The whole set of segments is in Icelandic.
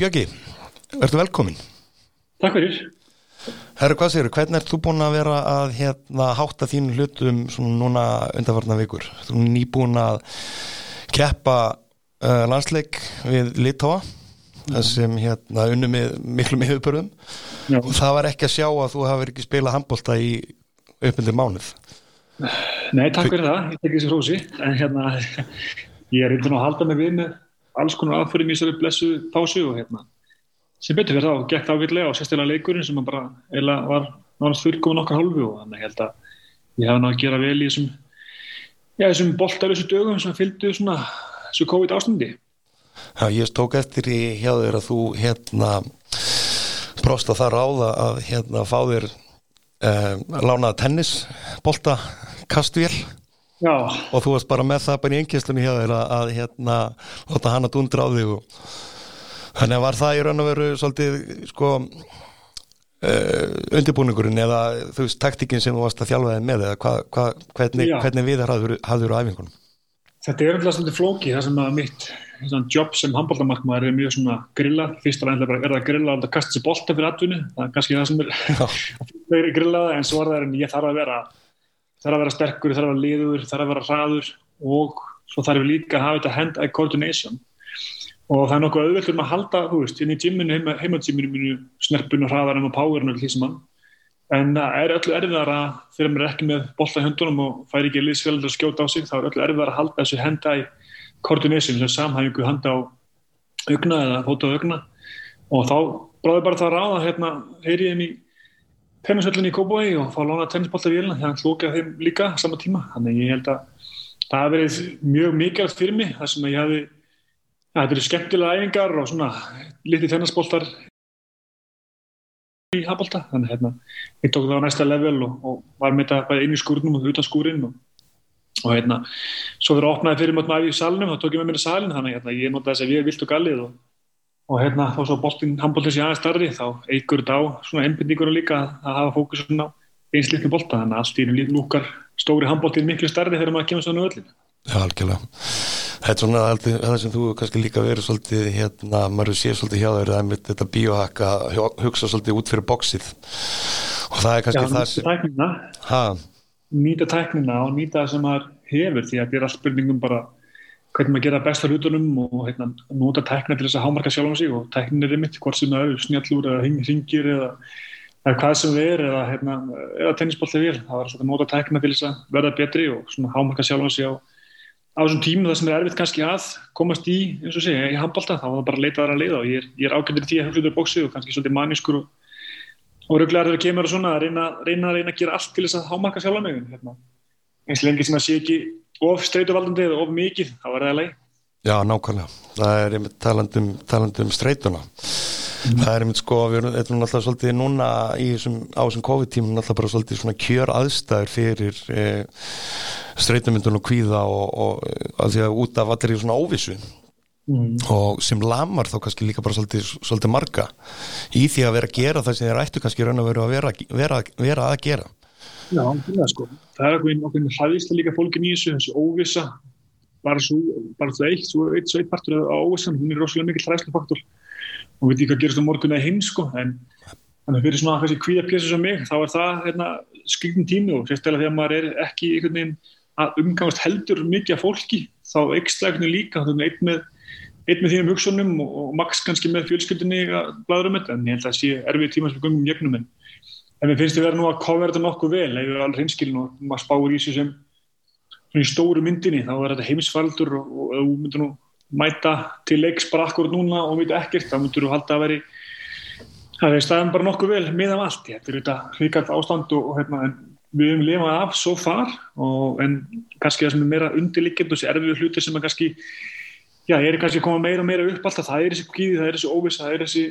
Björgi, verður velkomin. Takk fyrir. Herru, hvað séu, hvernig ert þú búin að vera að hérna, hátta þínu hlutum svona núna undanfarnar vikur? Þú er nýbúin að keppa uh, landsleik við Litóa, þessum hérna, unnum með miklu miðupörðum og það var ekki að sjá að þú hafi ekki spilað handbólta í uppmyndir mánuð. Nei, takk fyrir það, ég tekki þessi hrósi, en hérna, ég er eitthvað að halda mig við með alls konar aðförum í þessari blessu pásu og hérna, sem betur fyrir þá, gekk ávillega og sérstilega leikurinn sem bara eila var náttúrulega fullkomin okkar hálfu og þannig held að ég hef náttúrulega að gera vel í þessum, já, þessum boltarlösu dögum sem fylgdu svona þessu COVID ástandi. Já, ég tók eftir í hjá þér að þú hérna brosta það ráða að hérna fá þér eh, lánaða tennisbolta kastvél Já. og þú varst bara með það bara í einnkjæstunni hjá þér að, að hérna láta hana dundra á þig og Þannig að var það í raun og veru svolítið sko uh, undirbúningurinn eða þú veist taktikinn sem þú varst að þjálfaði með eða hva, hva, hvernig, hvernig við hafður á æfingunum? Þetta er umhverfað svolítið flóki það sem að mitt jobb sem handbóltamarkmaður er mjög svona grillað, fyrst og ennlega er það grillað að kasta sér bolta fyrir atvinni, það er kannski það sem er grillað en svo er það en ég þarf að vera þarf að vera sterkur, þarf að vera liður, þarf að vera hraður og svo þarf við líka að hafa þetta hand-eye coordination. Og það er nokkuð auðvelt um að halda, þú veist, inn í tíminu, heima, heimatíminu minu, snerpun og hraðarum og powerinu og sem hann, en það er öllu erfiðara þegar maður er ekki með bolta í höndunum og fær ekki liðsfélagir að skjóta á sig, þá er öllu erfiðara að halda þessu í coordination, þessu samhæfingu handa á augna eða fóta á augna. Og þá bráði bara það ráða, hérna, heyri ég inn í tennisvöldinni í Kóboi og fá lána tennisbolta í vélina, þegar hann slókja þeim líka sama tíma, þannig ég held að það hef verið mjög mikilvægt fyrir mig, þar sem ég hafi þetta eru skemmtilega æfingar og svona litið þennasbóltar í hafbólta, þannig hérna ég tók það á næsta level og, og var með þetta bæði inn í skúrnum og utan skúrin og, og hérna, svo fyrir að opnaði fyrir mjög mæði í salnum, þá tók ég með mér í salin þannig hérna, ég nota þess að við erum vilt og gallið og, og hérna, þá svo bóltinn handbóltinn sé aðeins starri, þá eigur þetta á svona einbindíkur og líka að hafa fókusun á eins litlu bólta, þannig að allt í lúkar stóri handbóltinn miklu starri þegar maður kemur svona öllin. Já, algjörlega. Þetta er svona það sem þú kannski líka verið svolítið hérna, maður sé svolítið hjá þér að þetta bíóhakka hugsa svolítið út fyrir bóksið og það er kannski Já, það sem tæknina, nýta tæknina og nýta það sem maður hefur því að þetta er all hvernig maður gera besta hlutunum og hérna, nota tækna til þess að hámarka sjálf á sig og tæknin er ymitt, hvort sem það eru snjallúr eða hringir eða, eða hvað sem við er eða, hérna, eða tennisbóltið vil það var að nota tækna til þess að verða betri og hámarka sjálf á sig á á þessum tímum það sem er erfitt kannski að komast í, eins og segja, í handbalta þá var það bara að leita þar að leiða og ég er, er ákveldur í því að hugsa út af bóksi og kannski svolítið manískur og, og röglegar þegar það kemur og svona að reyna, reyna, reyna þess að of streytuvaldandi eða of mikið, þá er það að leið Já, nákvæmlega, það er einmitt talandum, talandum streytuna Mm. það er einmitt sko, við erum alltaf svolítið núna í þessum, á þessum COVID-tímum alltaf bara svolítið svona kjör aðstæður fyrir e, streytumyndun og kvíða og, og að því að út af allir í svona óvissu mm. og sem lamar þá kannski líka bara svolítið, svolítið marga í því að vera að gera það sem þér ættu kannski raun að vera að vera, vera, vera að gera Já, það er sko, það er okkur okkur hlæðist líka fólkin í þessu, þessu óvissa. Bara það eitt svo eitt, svo eitt partur á óvissan, hún er rosalega mikil hlæðslefaktor og við veitum hvað gerast á morgun eða hinn sko, en þannig að fyrir svona þessi kvíðapjæsu sem mig, þá er það hérna, skrifnum tími og sérstaklega þegar maður er ekki einhvern veginn að umgangast heldur mikið af fólki, þá ekstlæknu líka, þá er einn með einn með þínum hugsunum og, og maks kannski með fjölskyldinni að bladra um þetta, en ég held að það sé erfið tíma sem við gungum jögnum en en við finnst við vera nú að kofra þetta nokkuð vel ef við alveg hinskilin og maður spáir í þessu sem í stóru myndinni þá er þetta heimsfaldur og, og, og myndur nú mæta til leiks bara akkurat núna og myndu ekkert, þá myndur þú halda að veri það er staðan bara nokkuð vel miðan allt, þetta er þetta hrikalt ástand og, og hérna, við hefum lifað af svo far en kannski það sem er meira undirliggjand og þessi erfiðu hluti sem er kannski já, er kannski að koma meira og meira upp alltaf, það er þessi kvíði, það er þessi óviss, það er þessi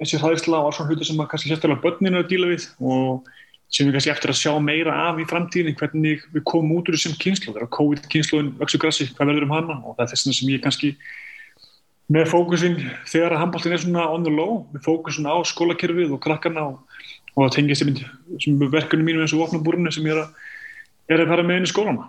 þessi og alls svona hluti sem að kannski sérstaklega börninu að díla við og sem við kannski eftir að sjá meira af í framtíðin hvernig við komum út úr þessum kynslu þegar COVID-kynsluðin vöksu grassi, hvað verður um hana? Og það er þess sem ég kannski með fókusin þegar að handbóltin er svona on the low, með fókusin á skólakerfið og krakkarna og, og það tengist sem verkunum mínum eins og vopnabúrunni sem ég er að, er að fara með inn í skólana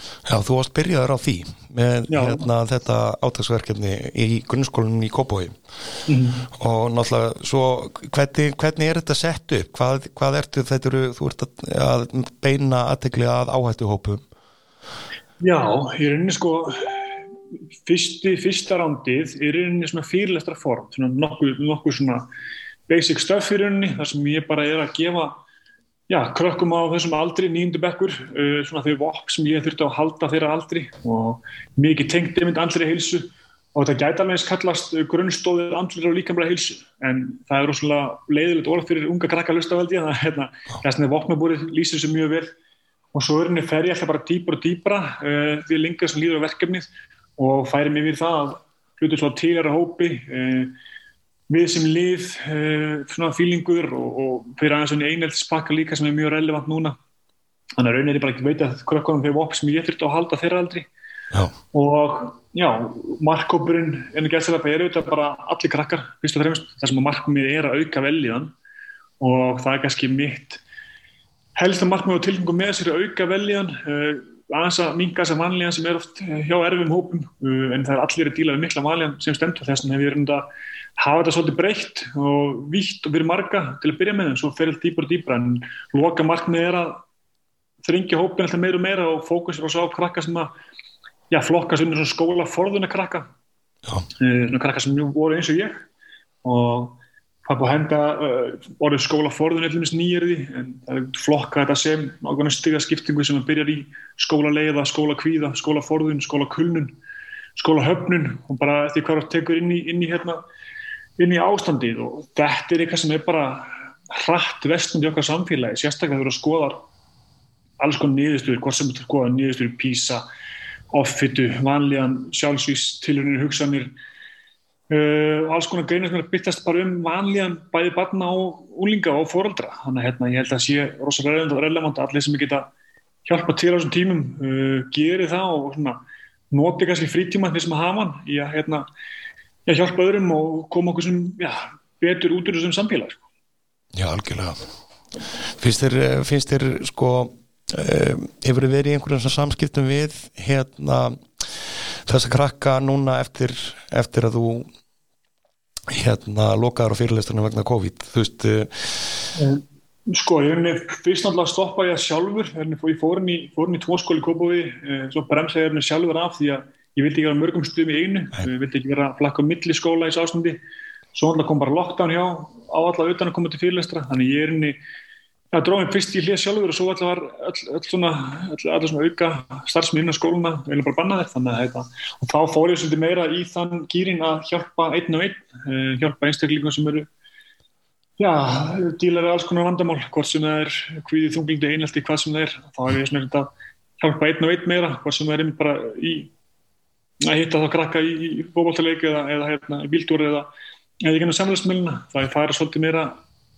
Já, þú varst byrjaður á því með hérna, þetta átagsverkefni í grunnskólanum í Kópói mm. og náttúrulega svo hvernig, hvernig er þetta sett upp? Hvað, hvað ertu þetta eru, þú ert að, að beina aðtegli að áhættu hópum? Já, ég er einnig sko fyrsti, fyrsta rándið er einnig svona fyrirlestra form, svona nokkuð, nokkuð svona basic stuff í rauninni þar sem ég bara er að gefa já, krökkum á þessum aldri, nýjundu bekkur, uh, svona þau vokk sem ég þurfti að halda þeirra aldri og mikið tengt einmitt andlir í heilsu og þetta gæti alveg eins kallast grunnstóðir andlir og líkamlega heilsu. En það er rosalega leiðilegt orð fyrir unga krakka lustaveldi það er hérna, þess að voknabúrið lýsir þessu mjög vel. Og svo er henni fer ég alltaf bara dýpar og dýpra uh, því lengar sem líður á verkefnið og færi mig við það að hlutur svo til að hópi uh, við sem lið uh, svona fílingur og, og fyrir aðeins svona eineltspakka líka sem er mjög relevant núna. Þannig að raunin er bara ekki veit að krökkunum fyrir vokk sem ég þurfti að halda þeirra aldrei já. og já, markkópurinn en að gæsa þetta er auðvitað bara allir krakkar fyrst og fremst þar sem að markmið er að auka velíðan og það er kannski mitt helst að markmið og tilgengum með sér að auka velíðan uh, aðeins að minga þessa vanlíðan sem er oft hjá erfum hópum. En það er allir að díla við mikla vanlíðan sem stendur þess hafa þetta svolítið breytt og vítt og fyrir marga til að byrja með en svo fer þetta dýpar og dýpar en loka markmið er að þringja hópin alltaf meira og meira og fókusir og svo á krakka sem að já, flokka sem er skóla forðuna krakka uh, krakka sem voru eins og ég. Og það búið að henda uh, orðið skóla forðun eða nýjirði en það er flokka þetta sem ákveðna stiga skiptingu sem að byrja í skóla leiða, skóla kvíða, skóla forðun, skóla kulnun skóla höfnun og bara því hvað það tekur inn í, inn í hérna inn í ástandið og þetta er eitthvað sem er bara hratt vestund í okkar samfélagi sérstaklega þú skoðar alls konar nýðistur, hvort sem þú skoðar nýðistur písa, offitu vanlíðan, sjálfsvístilunir hugsanir uh, alls konar greinar sem er byttast bara um vanlíðan bæði barna og úlinga og fóröldra þannig að hérna, ég held að sé rosalega relevant að allir sem geta hjálpa til á þessum tímum uh, geri það og svona, noti kannski frítíma því sem að hafa hann í að hérna já, hjálpa öðrum og koma okkur sem já, betur út úr þessum samfélag sko. Já, algjörlega finnst þér, eh, finnst þér sko um, hefur þið verið í einhverjum samskiptum við hérna þess að krakka núna eftir, eftir að þú hérna lokaður á fyrirlistunum vegna COVID þú veist um, Sko, ég fyrst náttúrulega stoppað ég að sjálfur, ég fór inn í, í tvoskóli Kópaví, svo bremsaði ég sjálfur af því að ég vildi ekki vera mörgum stuðum í einu. Ég vildi ekki vera flakka milli skóla í sástandi svo kom bara lockdown hjá á alla utan að koma til fyrirlestra. Þannig ég er inn í það dróðum fyrst í hlið sjálfur og svo alltaf var öll, öll svona, öll, öll svona auka starfsmynda skóluna, viljum bara banna þér. Þannig að þetta, og þá fór ég svolítið meira í þann gýrin að hjálpa einn og einn eh, hjálpa einstaklingum sem eru já, dílar er alls konar vandamál hvort sem það er hvíðið þunglindi einhaldi hvað sem það er, þá er ég svona hjálpa einn og einn meira, hvort sem það er bara í að hitta þá krakka í, í bóbaltaleik eða, eða hérna, í bíldúr eða, eða í genið samfélagsmiðluna. Það er færa svolítið meira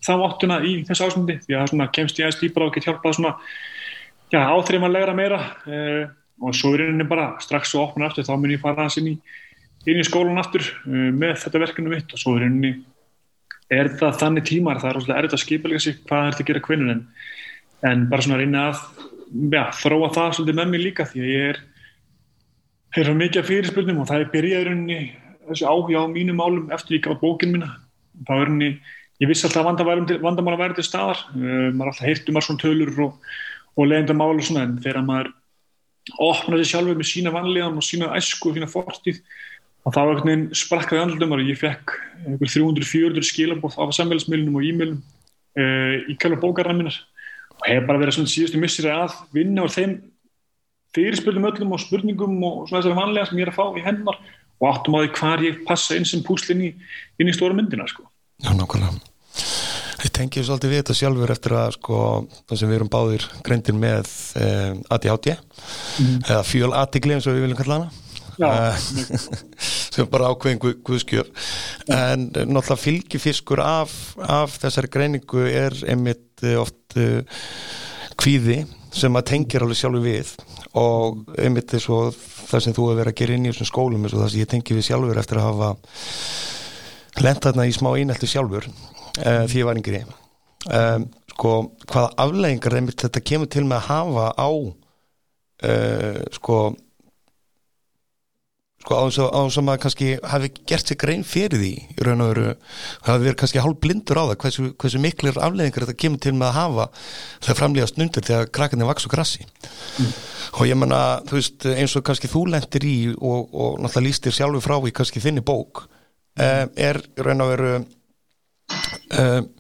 þá áttuna í þessu ásmundi því að það kemst í aðeins dýpar og get hjálpað svona já, áþreifanlegra meira eh, og svo er einnig bara strax og opna aftur þá mun ég fara hans inn í, inn í skólan aftur eh, með þetta verkefni mitt. Og svo er einnig er það þannig tímar, það er rosalega erfitt að skipa sig hvað er þetta að gera kvinnun en, en bara svona reyna að já, þróa það svolítið með mér líka því að ég er þeir eru mikið fyrirspurnum og það er byrjaðurinn þessi áhuga á mínum málum eftir ég gaf bókinu mína. Þá er henni, ég vissi alltaf að vandamál að vera til staðar. Uh, maður alltaf heyrti maður svona tölur og, og leiðinda mál og svona en þegar maður opnaði sjálfur með sína vanlegan og sína æsku og sína fortíð og þá var einhvern veginn sprakkaði andlum og ég fekk 300-400 skilabóð af samfélagsmiðlunum og e-mailum uh, í kæla bókarna mínar og hef bara verið svona síðustu missir að vinna og þeim fyrirspilnum öllum og spurningum og svona þessari vanlega sem ég er að fá í hennar og áttum á því hvar ég passa eins sem púslinn í, inn í stóra myndina sko. Já, nákvæmlega. Ég tengi svolítið við þetta sjálfur eftir að sko það sem við erum báðir greindir með eh, ADHD mm. eða fjöl aðtikli eins og við viljum kalla hana eh, sem bara ákveðin guð, guðskjöf en náttúrulega fylgifiskur af, af þessari greiningu er einmitt eh, oft uh, kvíði sem að tengir alveg sjálfur við og einmitt þess að það sem þú hefur verið að gera inn í þessum skólum og það sem ég tengi við sjálfur eftir að hafa lenda þarna í smá einhelti sjálfur uh, því ég var yngri. Um, sko hvaða afleggingar einmitt þetta kemur til með að hafa á uh, sko sko á þess að maður kannski hafi gert sér grein fyrir því í raun og veru, hafi verið kannski hálf blindur á það hversu, hversu miklir afleðingar þetta kemur til með að hafa þegar framlega snundur þegar krakinni vaks og grassi mm. og ég menna, þú veist, eins og kannski þú lendir í og, og náttúrulega lístir sjálfur frá í kannski þinni bók mm. er í raun og veru um,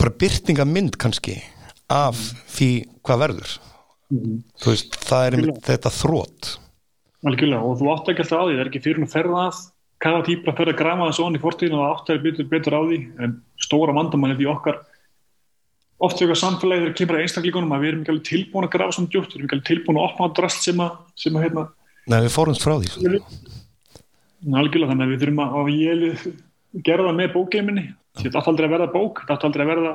bara byrtingamind kannski af því hvað verður mm. þú veist, það er þetta þrótt Algjörlega, og þú átt ekki alltaf á því, það er ekki fyrir að ferða að kafa týpla að ferða að grama þessu onni í fortíðinu og átt að betur, betur á því en stóra vandamann er því okkar. Oft þegar samfélagi þegar kemur að einstaklíkunum að við erum ekki alveg tilbúin að grafa svona djútt, við erum ekki alveg tilbúin að opna á drast sem að, sem að hérna. Nei, við fórumst frá því. Algjörlega, þannig að við þurfum að, að ég gera það með bókgeiminni þetta átt aldrei að verða bók, þetta átt aldrei að verða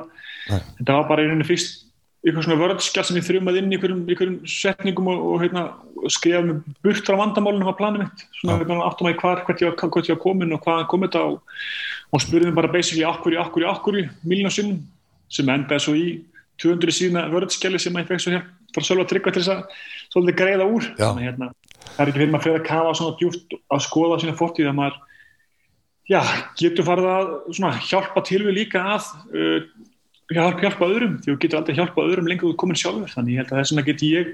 þetta var bara einhvern fyrst eitthvað svona vörðskjál sem ég þrjumað inn í einhverjum setningum og, og hérna, skrifa með burt frá vandamálunum á planum mitt, svona ja. aftur maður hvar hvert ég var komin og hvaðan kom þetta og, og spurðum bara basically akkur í akkur í akkur í miljónu sinnum sem endaði svo í 200 síðan vörðskjali sem maður fekk svo hér frá sjálf að tryggja til þess að svolítið greiða úr. Þannig hérna, það er ekki fyrir maður fyrir að kafa svona djúft að skoða sína fortíð að maður já, getur farið að svona, hjálpa til við líka að uh, hjálpa, öðrum því þú getur aldrei hjálpa öðrum lengur þú komin sjálfur. Þannig ég held að þess vegna get ég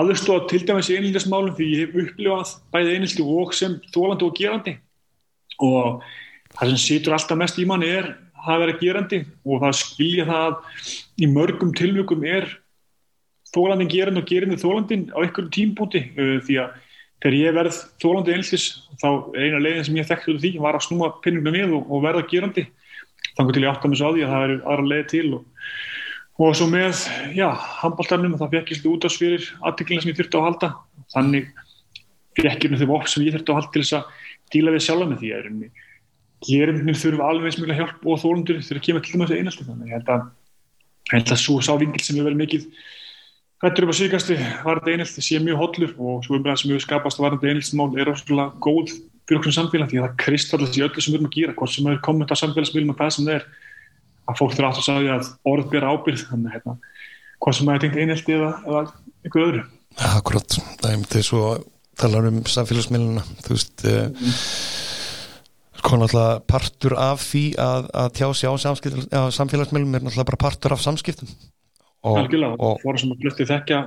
aðstóða til dæmis í einlindasmálum því ég hef upplifað bæðið einlindi og sem þólandi og gerandi. Og það sem situr alltaf mest í manni er það að vera gerandi og það skilja það í mörgum tilvökum er þólandin gerandi og gerandi þólandin á einhverjum tímpúti uh, því að þegar ég verð þólandi einlindis þá eina leiðin sem ég þekkti út af því var að snúma pinningum við og, og verða gerandi þannig til ég átt að misa á því að það eru aðra leið til og, og svo með, já, handbóltarnum það fekk ég svolítið út á svirir aðteglina sem ég þurfti á að halda. Þannig fekk ég með því vokk sem ég þurfti á að halda til þess að díla við sjálfa með því að gerumnir þurfum alveg eins mjög hjálp og þólundur þurfum að kemur til þessu einaldi þannig ég held að, held að svo sá vingil sem við verðum mikið hættur upp á síkasti varðið einaldi sé mjög hollur og svo umræðan sem við skapast varðið einaldsmál er óslulega góð fyrir okkur samfélag því að það kristallast í öllu sem við erum að gera hvort sem við erum komið á samfélagsmiðlum og hvað sem það er að fólk þurfa aftur að sagja að orð bera ábyrð þannig að hérna, hvort sem það er tengt einhelti eða, eða einhver öðru. Akkurát, það er myndið svo talar um samfélagsmiðluna þú veist mm. eh, sko náttúrulega partur af því að, að tjá sig á, á samfélagsmiðlum er náttúrulega bara partur af samskiptum Algjörlega, og fóra sem að flutti þekkja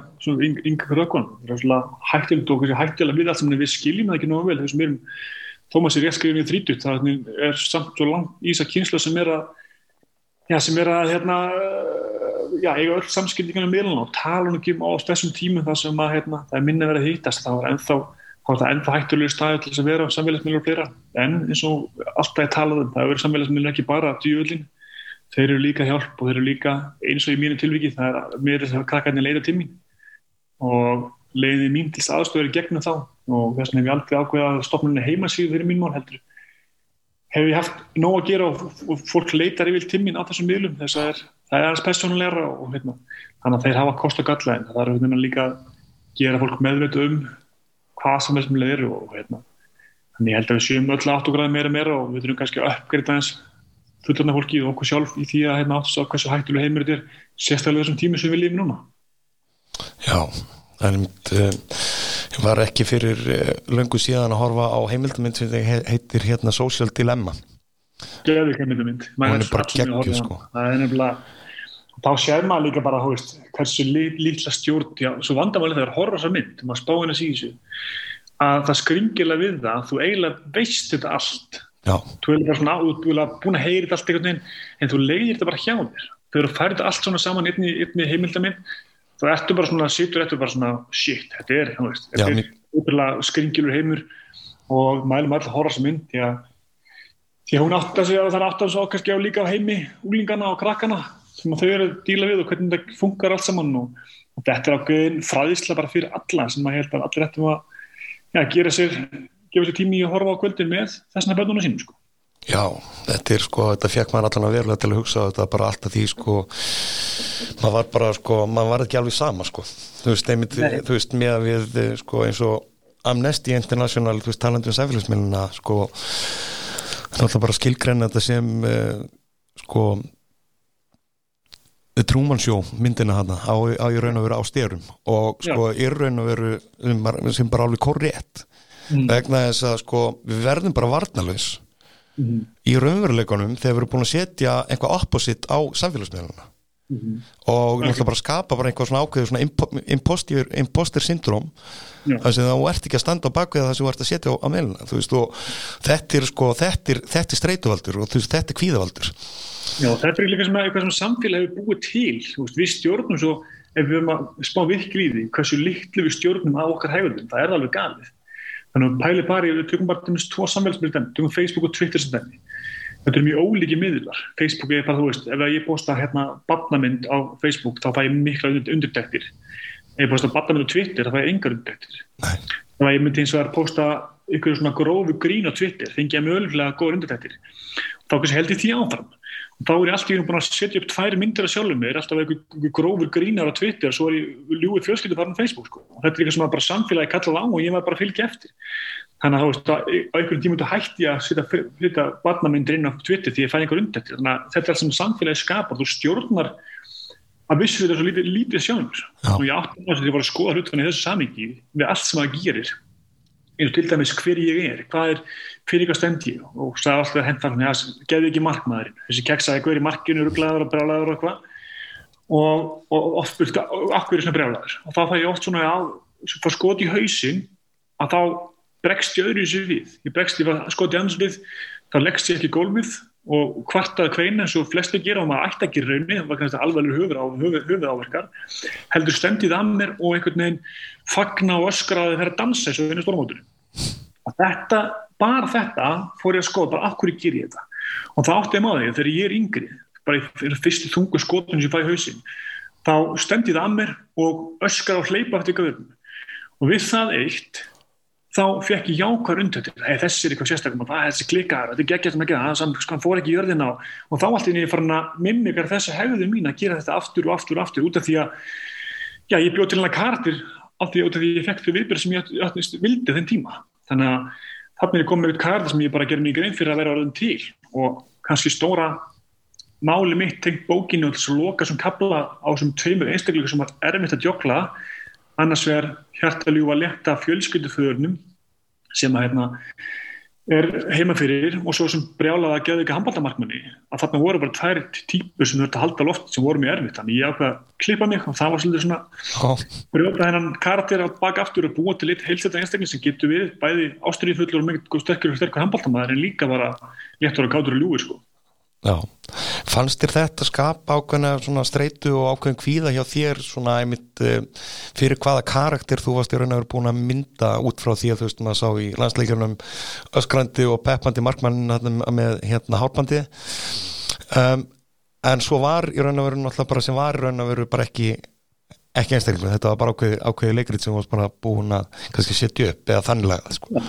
yngur rökkun, það er svona hættilegt og hættilega við allt sem við skiljum það ekki náðu vel, þessum erum Tómas er rétt skrifin í þrítut, það er samt svo langt í þess að kynsla sem er að já, sem er að hérna, já, eiga öll samskildingarna meðlan og tala um ekki á þessum tímum það sem að hérna, það er minna verið að hýtast, það var ennþá þá er það ennþá hættulegur staði til þess að vera samfélagsmiðlur og fleira, en eins og alltaf ég talaði um, það verið samfélagsmiðlur ekki bara djúvöldin þeir eru líka hjálp og þeir eru líka eins og í mínu tilviki það er mér þess að krakkarnir leiða til mín. Og leiði mín til aðstöður gegnum þá. Og þess vegna hef ég aldrei ákveðað að stopnunni heimasíðu fyrir mín mál heldur. Hef ég haft nóg að gera og, fólk leitar yfir til mín á þessum miðlum. Þess að er, það er aðeins personulegra og hérna, þannig að þeir hafa kost og galla en það er hérna líka að gera fólk meðveitu um hvað sem þessum leir og hérna. Þannig held að við séum öll átt og græði meira meira og við þurfum kannski að uppgreita eins fullorna fólki og okkur sjálf í því að hérna átt að sá hversu hættulega heimur þetta er sérstaklega þessum tími sem við lifum núna. Já, er mynd uh, var ekki fyrir uh, löngu síðan að horfa á heimildamind sem heitir hérna Social Dilemma. Gleðið heimildamind hann er geggju sko. Það er nefnilega þá sér maður líka bara veist, hversu lítla stjórn já, svo vandamálið það er horfa svo mynd spáinn að síðu að það skringilega við það að þú eiginlega veist þetta allt. Þú er svona búin að heyri þetta allt einhvern veginn en þú leiðir þetta bara hjá þér. Þegar þú færið allt svona saman einni, einni heimildaminn þá ertu bara svona, sittur ertu bara svona shit, þetta er, þú veist þetta er útrúlega skringilur heimur og mælum alltaf horra sem mynd því að, því að hún átt að segja að það er átt að svo kannski á líka heimi úlingana og krakkana sem þau eru að díla við og hvernig þetta funkar allt saman og, og þetta er ákveðin fræðisla bara fyrir alla sem að held að allir ættum að ja, gera sér gefa sér tími í að horfa á kvöldin með þessna börnuna sínum sko. Já, þetta er sko, þetta fekk maður allan að verulega til að hugsa þetta bara alltaf því sko maður var bara sko, maður var ekki alveg sama sko, þú veist, einmitt, þú veist með við sko eins og Amnesty International, þú veist, talandum sæfélagsmiðluna sko náttúrulega bara skilgrenna þetta sem uh, sko Truman Show myndina hana á, á í raun og veru á styrum og sko í raun og veru sem bara alveg korrétt mm. vegna þess að sko við verðum bara varnalus mm. í raunveruleikunum þegar við erum búin að setja eitthvað opposite á samfélagsmiðluna mm. og náttúrulega bara skapa bara einhvað svona ákveðu svona imposter, imposter syndrom þar sem þú ert ekki að standa á bakveða þar sem þú ert að setja á, á meðluna þú veist og þetta er sko þetta er, þetta er streituvaldur og veist, þetta er kvíðavaldur Já, þetta er líka sem eitthvað sem samfélag hefur búið til, veist, við stjórnum svo, ef við höfum að spá því, hversu litlu við stjórnum á okkar hægundum, það er alveg galið. Þannig að pæli bara, við tökum bara tennist tvo samfélagsmiðlum, tökum Facebook og Twitter sem þenni. Þetta er mjög ólíki miðlar. Facebook er bara, þú veist, ef ég posta hérna badnamynd á Facebook, þá fæ ég mikla undirdektir. Ef ég posta badnamynd á Twitter, þá fæ ég engar undirdektir. Ef ég myndi eins og að posta ykkur svona grófu grín á Twitter, fengi ég mjög öllflega góður undirdektir. Þá held ég því áfram þá er ég alltaf í búin að setja upp tvær myndir að sjálfum mig, er alltaf eitthvað grófur grínar á Twitter, svo er ég ljúið fjölskyldu farin á Facebook sko. og þetta er eitthvað sem bara samfélagi kallað á og ég var bara fylgja eftir. Þannig að þá veist á einhverjum tímundu hætti ég að setja, barnamyndir inn á Twitter því ég fæ einhver undir. Þannig að þetta er allt sem samfélagi skapar. Þú stjórnar að vissu þetta svo lítið, lítið sjálfur og ég átti að þetta bara að skoða hlutunni eins og til dæmis hver ég er, hvað er fyrir eitthvað stendi og sagði alltaf hann, já, geði ekki markmaðurinn. Þessi keksaði hver í markinu, rugglaður og brjálaður og eitthvað? Og, og oft byrja, akkur er svona brjálaður? Og þá fæ ég oft svona að fá skot í hausin að þá bregst ég öðru í sig við. Ég bregst ég að skot í ansins við þá leggst ég ekki gólmið og kvartaði kveina eins og flesti gera og maður ætti ekki raunni, það var kannski alveg höfuð, höfuð, höfuð áverkar heldur stendið að mér og einhvern veginn fagna og öskraði þeirra dansa eins og einu stórmótunum og þetta, bara þetta fór ég að skoða, bara akkur ég ger ég þetta? Og það átti ég maður að þegar ég er yngri bara í fyrstu þungu skotun sem ég fæ í hausin þá stendi það að mér og öskar og hleypa eftir göðum og við það eitt þá fekk ég jákvæður undhættir þessi er eitthvað sérstaklega, það er þessi klikkar þetta er geggjast með það, það sko, fór ekki í jörðin á og þá alltaf er ég farin að mimikar þessi hefðu mín að gera þetta aftur og aftur og aftur út af því að já, ég bjóð til hana kartir af því að ég fekk þau viðbyrð sem ég, ég vildi þenn tíma. Þannig að þannig er komið út karta sem ég bara gerir mjög grein fyrir að vera orðin til og kannski stóra máli mitt tengt bókinu og að sem sem að annars verður hjartaljúa að leta fjölskylduföðurnum sem að hérna er heimafyrir og svo sem brjálaði að geða ekki handbaldamarkmanni að þarna voru bara tvær típur sem þurfti að halda loft sem voru mjög erfitt. Þannig ég ákveði að klippa mig og það var svolítið svona brjóta hennan karakter á baka aftur og búa til eitt heilsetta einstakling sem getur við bæði ástriðfullur og mjög sterkur og sterkur handbaldamæður en líka bara léttur og kátur og ljúi sko Já, fannst þér þetta skapa ákveðna svona streitu og ákveðin kvíða hjá þér svona einmitt uh, fyrir hvaða karakter þú varst í raun og verið búin að mynda út frá því að þú veist maður sá í landsleikjunum öskrandi og peppandi markmann með hérna hálpandi um, en svo var í raun og verið náttúrulega bara sem var í raun og verið bara ekki ekki einstaklega, þetta var bara ákveði, ákveði leikrið sem varst bara búin að kannski setja upp eða þannlega sko.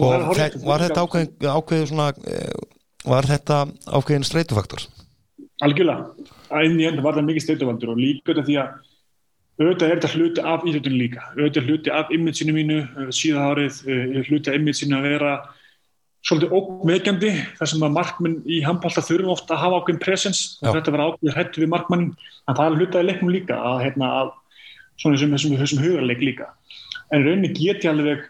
Og var þetta ákveði, ákveði svona uh, Var þetta ákveðin streytufaktor? Algjörlega, að í enda var það mikið streytufaktor og líka þetta því að auðvitað er þetta hluti af íþjóttunum líka. Auðvitað hluti af image-inu mínu eh, síðan árið, eh, hluti af image-inu að vera svolítið ómeðgjandi þar sem að markminn í handbólta þurfum ofta að hafa ákveðin presens og þetta var ákveðin hættu við markmannin en það er hlutaði leiknum líka að, hérna, að svona þessum, þessum hugarleik líka. En rauninni geti alveg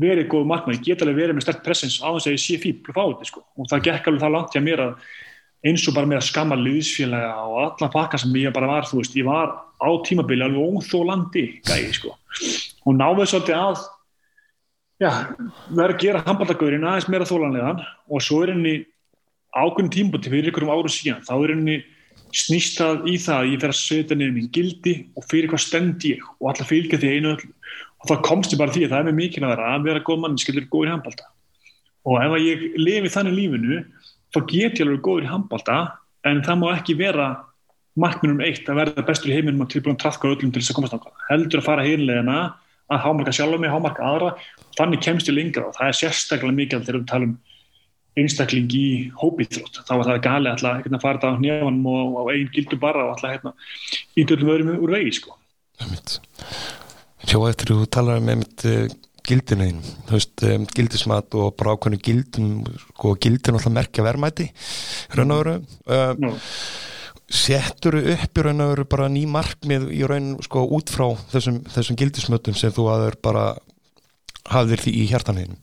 verið góð markmann, ég get alveg verið með stert pressins á þess að ég sé fíbl og fá þetta sko. og það gekk alveg það langt hjá mér að eins og bara með að skamma liðsfélaga og alla pakka sem ég bara var, þú veist, ég var á tímabili alveg óþólandi gæði sko og náðuð svolítið að já, verið að gera handballagaurin aðeins meira þólanlegan og svo er henni ákveðin tímbúti fyrir ykkurum árum síðan, þá er henni snýstað í það að ég fer að setja nefnir mín gildi og fyrir hvað stend ég og alla fylgja því einu öll þá komst ég bara því að það er með mikil að vera að góð mann, skilur góður í handbalta og ef ég lifi þannig lífinu þá get ég alveg góður í handbalta en það má ekki vera markminum eitt að verða bestur í heiminum og tilbúin að trafka öllum til þess að komast ákvæða heldur að fara heimlegina að hámarka sjálf mig, hámarka aðra. Þannig kemst ég lengra og það er sérstaklega mikil þegar við talum einstakling í hópið þá var það gali alltaf hérna, að fara þetta á nefnum og á einn gildu bara og alltaf hérna, í dörlum öðrum úr vegi sko. Sjá eftir þú talar um einmitt uh, gildinu þú veist, um, gildismat og bara ákveðinu gildum og sko, gildin alltaf merkja verðmæti raun og veru. Uh, no. settur upp í raun og veru bara ný markmið í raun sko út frá þessum, þessum gildismötum sem þú aður bara hafðir því í hjartanleginu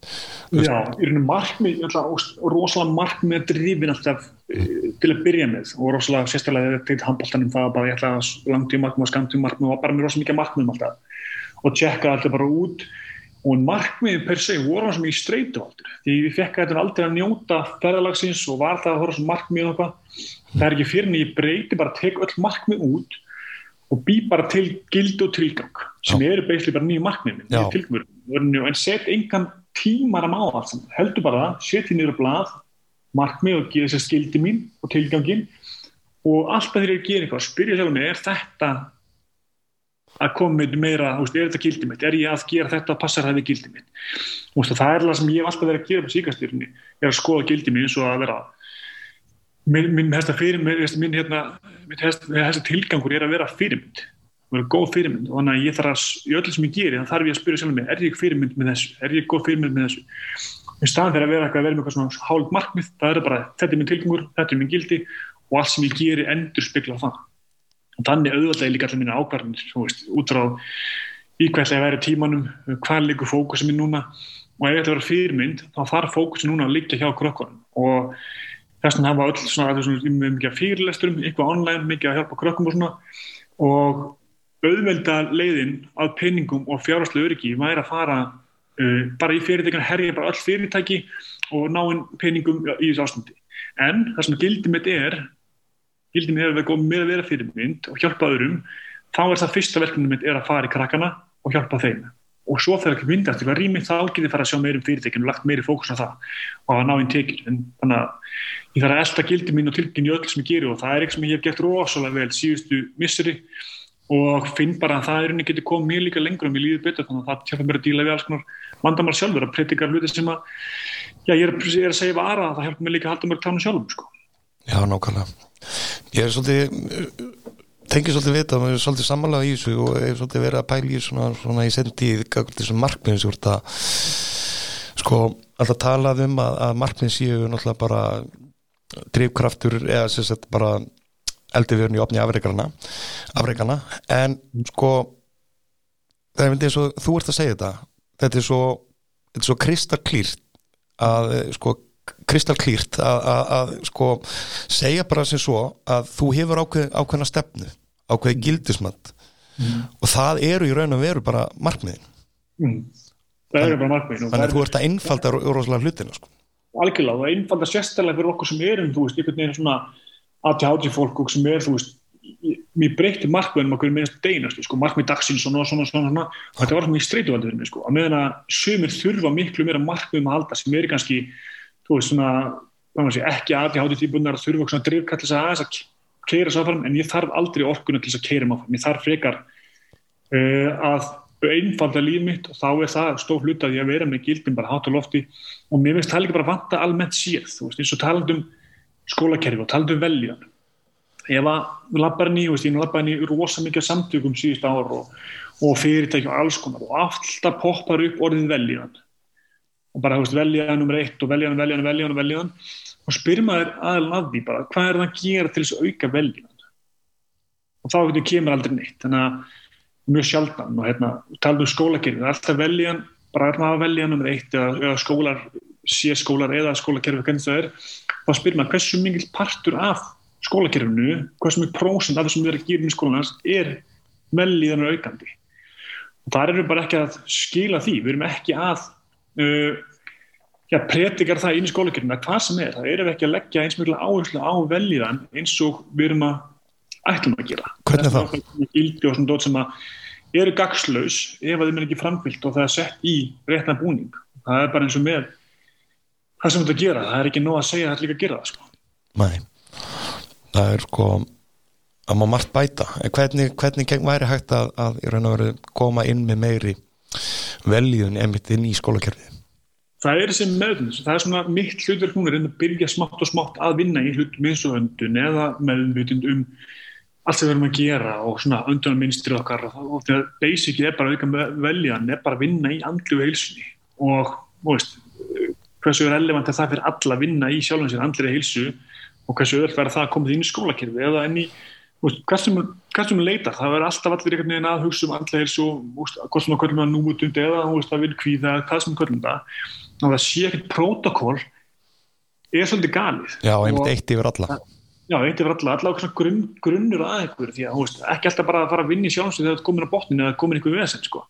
Já, í rauninu markmið rosalega markmið drifin alltaf uh, til að byrja með og rosalega sérstaklega til handbóltanum það bara ég ætla að langtíu markmið og skamtíu markmið og bara með rosalega mikið markmiðum alltaf og tjekka alltaf bara út. Og markmiðin per se voru hann sem ég streytu aldrei. Því við fekk að þetta aldrei að njóta ferðalagsins og var það að horfa sem markmið og eitthvað. Það er ekki fyrir en ég breyti bara tek öll markmið út og bý bara til gild og tilgang sem eru beisli bara nýju markmið en set engan tímar að máða allt heldur bara það, seti nýra blað markmið og geða sér skildi mín og tilgangin og alltaf þegar ég ger eitthvað spyrja sjálf mig, er þetta að koma með meira, veist, er þetta gildið mitt? Er ég að gera þetta passar það við gildið mitt? Veist, það er það sem ég hef alltaf verið að gera på síkastýrunni, er að skoða gildið mitt eins og að vera minn, minn hefsta fyrirmynd minn hérna, hefsta tilgangur er að vera fyrirmynd vera góð fyrirmynd. Og þannig að ég þarf að í öllu sem ég gerir, þannig þarf ég að spyrja sjálf mig er ég fyrirmynd með þessu, er ég góð fyrirmynd með þessu? Í staðan fyrir að vera eitthvað að vera með eitthvað og ég þannig auðvitað er líka allir mínu ákvarðanir út frá í hvað það væri tímanum, hvað líkur fókusum í núna. Og ef þetta verður fyrirmynd þá þarf fókusin núna að liggja hjá krökkunum. Og þess vegna hafa öll svona, svona mikið fyrirlesturum, eitthvað online mikið að hjálpa krökkum og svona. Og auðvelda leiðin að peningum og fjárháslega öryggi væri að fara uh, bara í fyrirtækina herja bara öll fyrirtæki og ná inn peningum í þessu ástandi. En það sem gildið mitt er gildin hefur verið góð með að vera fyrirmynd og hjálpa öðrum, þá er það fyrsta verkefni mitt er að fara í krakkana og hjálpa þeim. Og svo þegar ekki myndast eitthvað rými þá getur fara að sjá meirum fyrirtekinu og lagt meiri fókus á það og að ná einn tekir en þannig að ég þarf að elda gildi mín og tilkynni öll sem ég gerir og það er eitthvað sem ég hef gert rosalega vel síðustu misseri. Og finn bara að það er einnig getur komið mér líka lengur og mér líður betur þannig að það hjálpa mér að díla við alls konar vandamar sjálfur að predika hluti sem að já, ég er, að segja vara að það hjálpa mér líka að halda mér. Já, nákvæmlega. Ég er svolítið tengið svolítið vita, maður er svolítið samanlega í þessu og er svolítið verið að pæla í svona, svona í sendið, þessum markmiðin sem voru að sko, alltaf talað um að, að markmiðin séu náttúrulega bara drivkraftur eða sem sagt bara eldurvjörn í opni afreikarna afreikarna, en sko það er myndið eins og þú ert að segja þetta. Þetta er svo, svo kristarklýrt að sko kristalklýrt að sko segja bara sem svo að þú hefur ákveð, ákveðna stefnu ákveði gildismat mm. og það eru í raun og veru bara markmiðin mm. það eru bara markmiðin þannig að þú ert að einfalda rosalega hlutina sko. algjörlega, það einfalda sérstæðilega fyrir okkur sem erum, þú veist, einhvern veginn svona ATHD fólk og sem er, þú veist mér breyti markmiðum okkur minnast deynast, sko, markmið dagsins og svona, svona, svona, svona. þetta var mjög streytuvaldur sko. að meðan að sömur þurfa miklu meira markmiðum að halda sem er kannski þú veist svona sé, ekki aðti hátu típunar að þurfa svona drivkall þess að aðeins að keira svo áfram en ég þarf aldrei orkunum til þess að keira maður ég þarf frekar uh, að einfalda líf mitt og þá er það stór hlut að ég að vera með gildin bara hát og lofti. Og mér finnst það ekki bara vanta almennt séð þú veist eins og talandum skólakerfi og talandum veljan ég var labbarni, ég labbarni rosa mikið samtökum síðust ár og, og fyrirtæki og alls konar og alltaf poppar upp orðin veljan og bara veist, velja nummer eitt og velja hann, velja hann, velja hann, velja hann. Og spyr maður aðeins að því bara hvað er það að gera til þess að auka velja hann og þá kemur aldrei neitt. Þannig að mjög sjaldan. Og hérna, taldu um skólakerfið, alltaf velja hann bara er maður að velja hann nummer eitt eða, eða skólar, sé skólar eða skólakerfið hvernig það er, þá spyr maður hversu mingil partur af skólakerfinu hversu mingil prósent af þessum við erum að gera í skólanars er veljiðan og aukandi? Og það eru bara ekki að skila því, við erum ekki að uh, já, predikar það inn í skólakernina, hvað sem er, það erum við ekki að leggja eins mjög áherslu á veljiðan eins og við erum að ætlum að gera. Hvernig það? Gildi og svona dót sem að eru gagslaus ef að þeim er ekki framfyllt og það er sett í réttan búning. Það er bara eins og með það sem þetta gera, það er ekki nóg að segja að það er líka að gera það sko. Nei, það er sko að má margt bæta, en hvernig, hvernig væri hægt að, að í raun og veru koma inn með meiri veljiðun emitt inn í skólakerfið? Það er þessi meðvitund, það er svona mitt hlutverk núna að byrja smátt og smátt að vinna í hlutum eins og öndun eða meðvitund um allt sem við erum að gera og svona öndunarminstri okkar og þegar basicið er bara auka veljan, er bara að vinna í andlu heilsunni og veist, hversu relevant er það fyrir alla að vinna í sjálfum sér andli heilsu og hversu öll verður það að koma því inn í skólakerfi eða enn í hversum við leitar, það verður alltaf allir einhvern veginn að hugsa um andlega heilsu hvort sem það kvöldum að númutund eða það vil kvíða eða hvað sem kvöldum það. Og það sé ekkert protokól er svolítið galið. Já, einmitt eitt yfir alla. Já, eitt yfir alla, alla grunn, grunnur að einhver því að veist, ekki alltaf bara að fara að vinna í sjálfsveit þegar það er komin á botninu eða komin einhver vesen sko.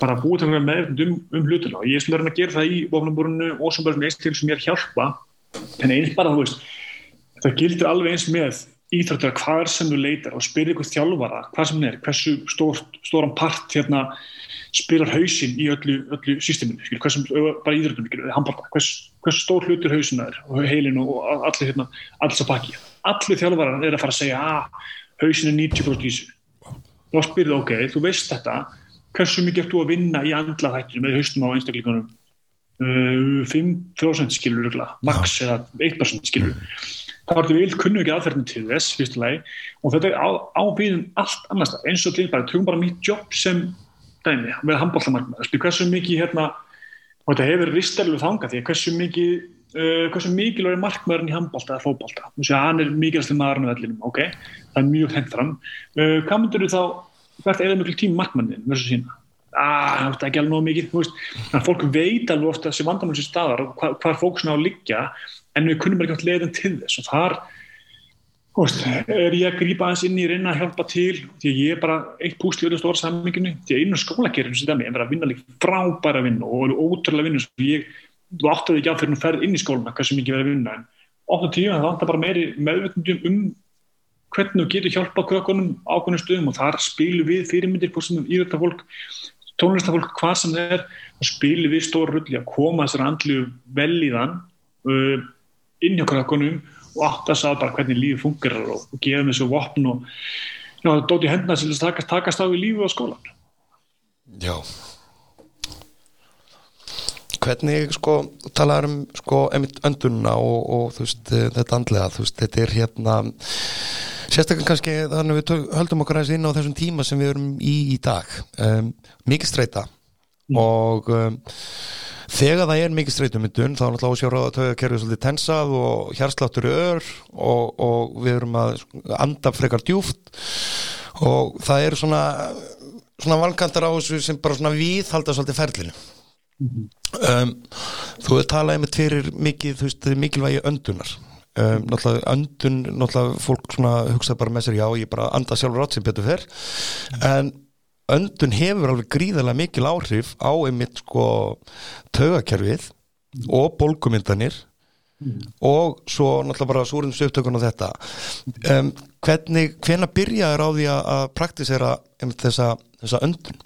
bara að búið til að meðvind um, um hlutuna og ég er svona að gera það í ofnabúrunu og sem bara eins til sem ég er hjálpa. En eins bara, það gildir alveg eins með íþróttur hvað sem þú leitar og spyrir ykkur þjálfara hvað sem er, hversu stór, stóran part hérna spilar hausin í öllu, öllu systeminu, skil, hversum, bara íþróttum, hvers, hversu stór hlutur hausin það er og heilin og allir hérna, alls að pakki. Allir þjálfara er að fara að segja að ah, hausin er 90% í þessu. Þá spyrir það, ok, þú veist þetta, hversu mikið ert þú að vinna í andla þættinu með haustum á einstakleikunum? Uh, 5% skilur, max eða 1% skilur þá ertu vil kunnu ekki aðferðin til þess fyrstulegi og þetta er á, á viðum allt annars eins og til bara, tökum bara mitt jobb sem dæmi, með handbóltamarkmaður hversu mikið hérna og þetta hefur ristarlega þangað því hversu mikið uh, hversu mikilvæg markmaðurinn í handbólta eða fókbólta, þú sé að hann er mikilvægast maðurinn af ellinum, ok, það er mjög hendram uh, hvað myndur þú þá hvert eða mikil tím markmannin versus sína aaa, það er ekki alveg nóg mikið þannig að fólk veit alveg ofta sem staðar og hvað hva fóksna á að liggja en við kunnum ekki alltaf leiðin til þess. Og þar veist, er ég að grípa aðeins inn í reyna að hjálpa til. Því ég er bara eitt púsli öll stóra samminginu því að einu skólakerfinu sem það er verið að vinna líka frábæra vinnu og ótrúlega vinnu sem ég, þú áttaði ekki á fyrir að ferð inn í skóluna hvað sem ekki verið að vinna. En ofta tíu það vantar bara meiri meðvöndum um hvernig þú getur hjálpa kökunum ákveðnum stöðum. Og þar spilu við fyrirmyndir írættafólk, tónlistafólk hvað sem það er og spilu við stóra rulli að í inn hjá krökkunum og átt að sá bara hvernig lífi fungerar og, og gefa mér svo vopn og já, dóti hendna til að takast, takast á í lífi á skólan Já. Hvernig sko talaður um sko öndunna og, og þú veist þetta andlega þú veist þetta er hérna sérstaklega kannski þannig við tök, höldum okkur aðeins inn á þessum tíma sem við erum í í dag. Um, mikið streyta mm. og um, þegar það er mikið streytumyndun þá er náttúrulega ásjára að tögja kerfið svolítið tensað og hérsláttur ör og, og við erum að anda frekar djúft og það eru svona svona valkantar á þessu sem bara svona við halda svolítið ferlinu. -hmm. um, þú er talaðið með tverir mikið, mikilvægi öndunar. Um, náttúrulega öndun náttúrulega fólk svona hugsa bara með sér já, ég bara anda sjálfur átt sem betur fyrr en öndun hefur alveg gríðarlega mikil áhrif á einmitt sko tögakerfið og bólkumyndanir mm. og svo náttúrulega bara súrindum sögtökun og þetta um, hvernig, hvena byrjaður á því að praktisera þessa, þessa öndun?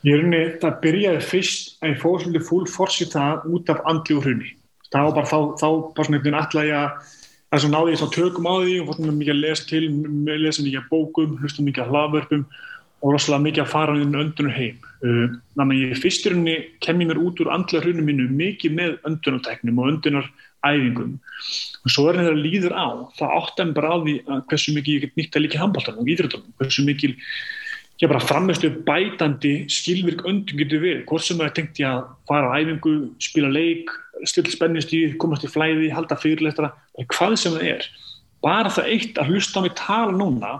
Ég er unni, það byrjaði fyrst að ég fóð svolítið full forsi það út af andli og hrunni var bara þá, þá bara svona einhvern veginn alltaf ég að þess að náði ég þá tökum á því og fóttum mikið að lesa til, lesa mikið bókum, hlustum mikið að hlaðvörpum og rosalega mikið að fara inn öndunum heim. Uh, þannig að ég fyrsturinn kem ég mér út úr andla hrunum mínu mikið með öndunarteknum og öndunaræfingum. Og svo er þetta líður á, það áttan bara á því að hversu mikið ég get nýtt að líka handbóltanum og ídröðunum, hversu mikið ég bara framistu bætandi skilvirk öndun getur við. Hvort sem það er tengt ég að fara á æfingu, spila leik, stilla spennist í, komast í flæði, halda fyrirleitra, hvað sem það er. Bara það eitt að hlusta á mig tala núna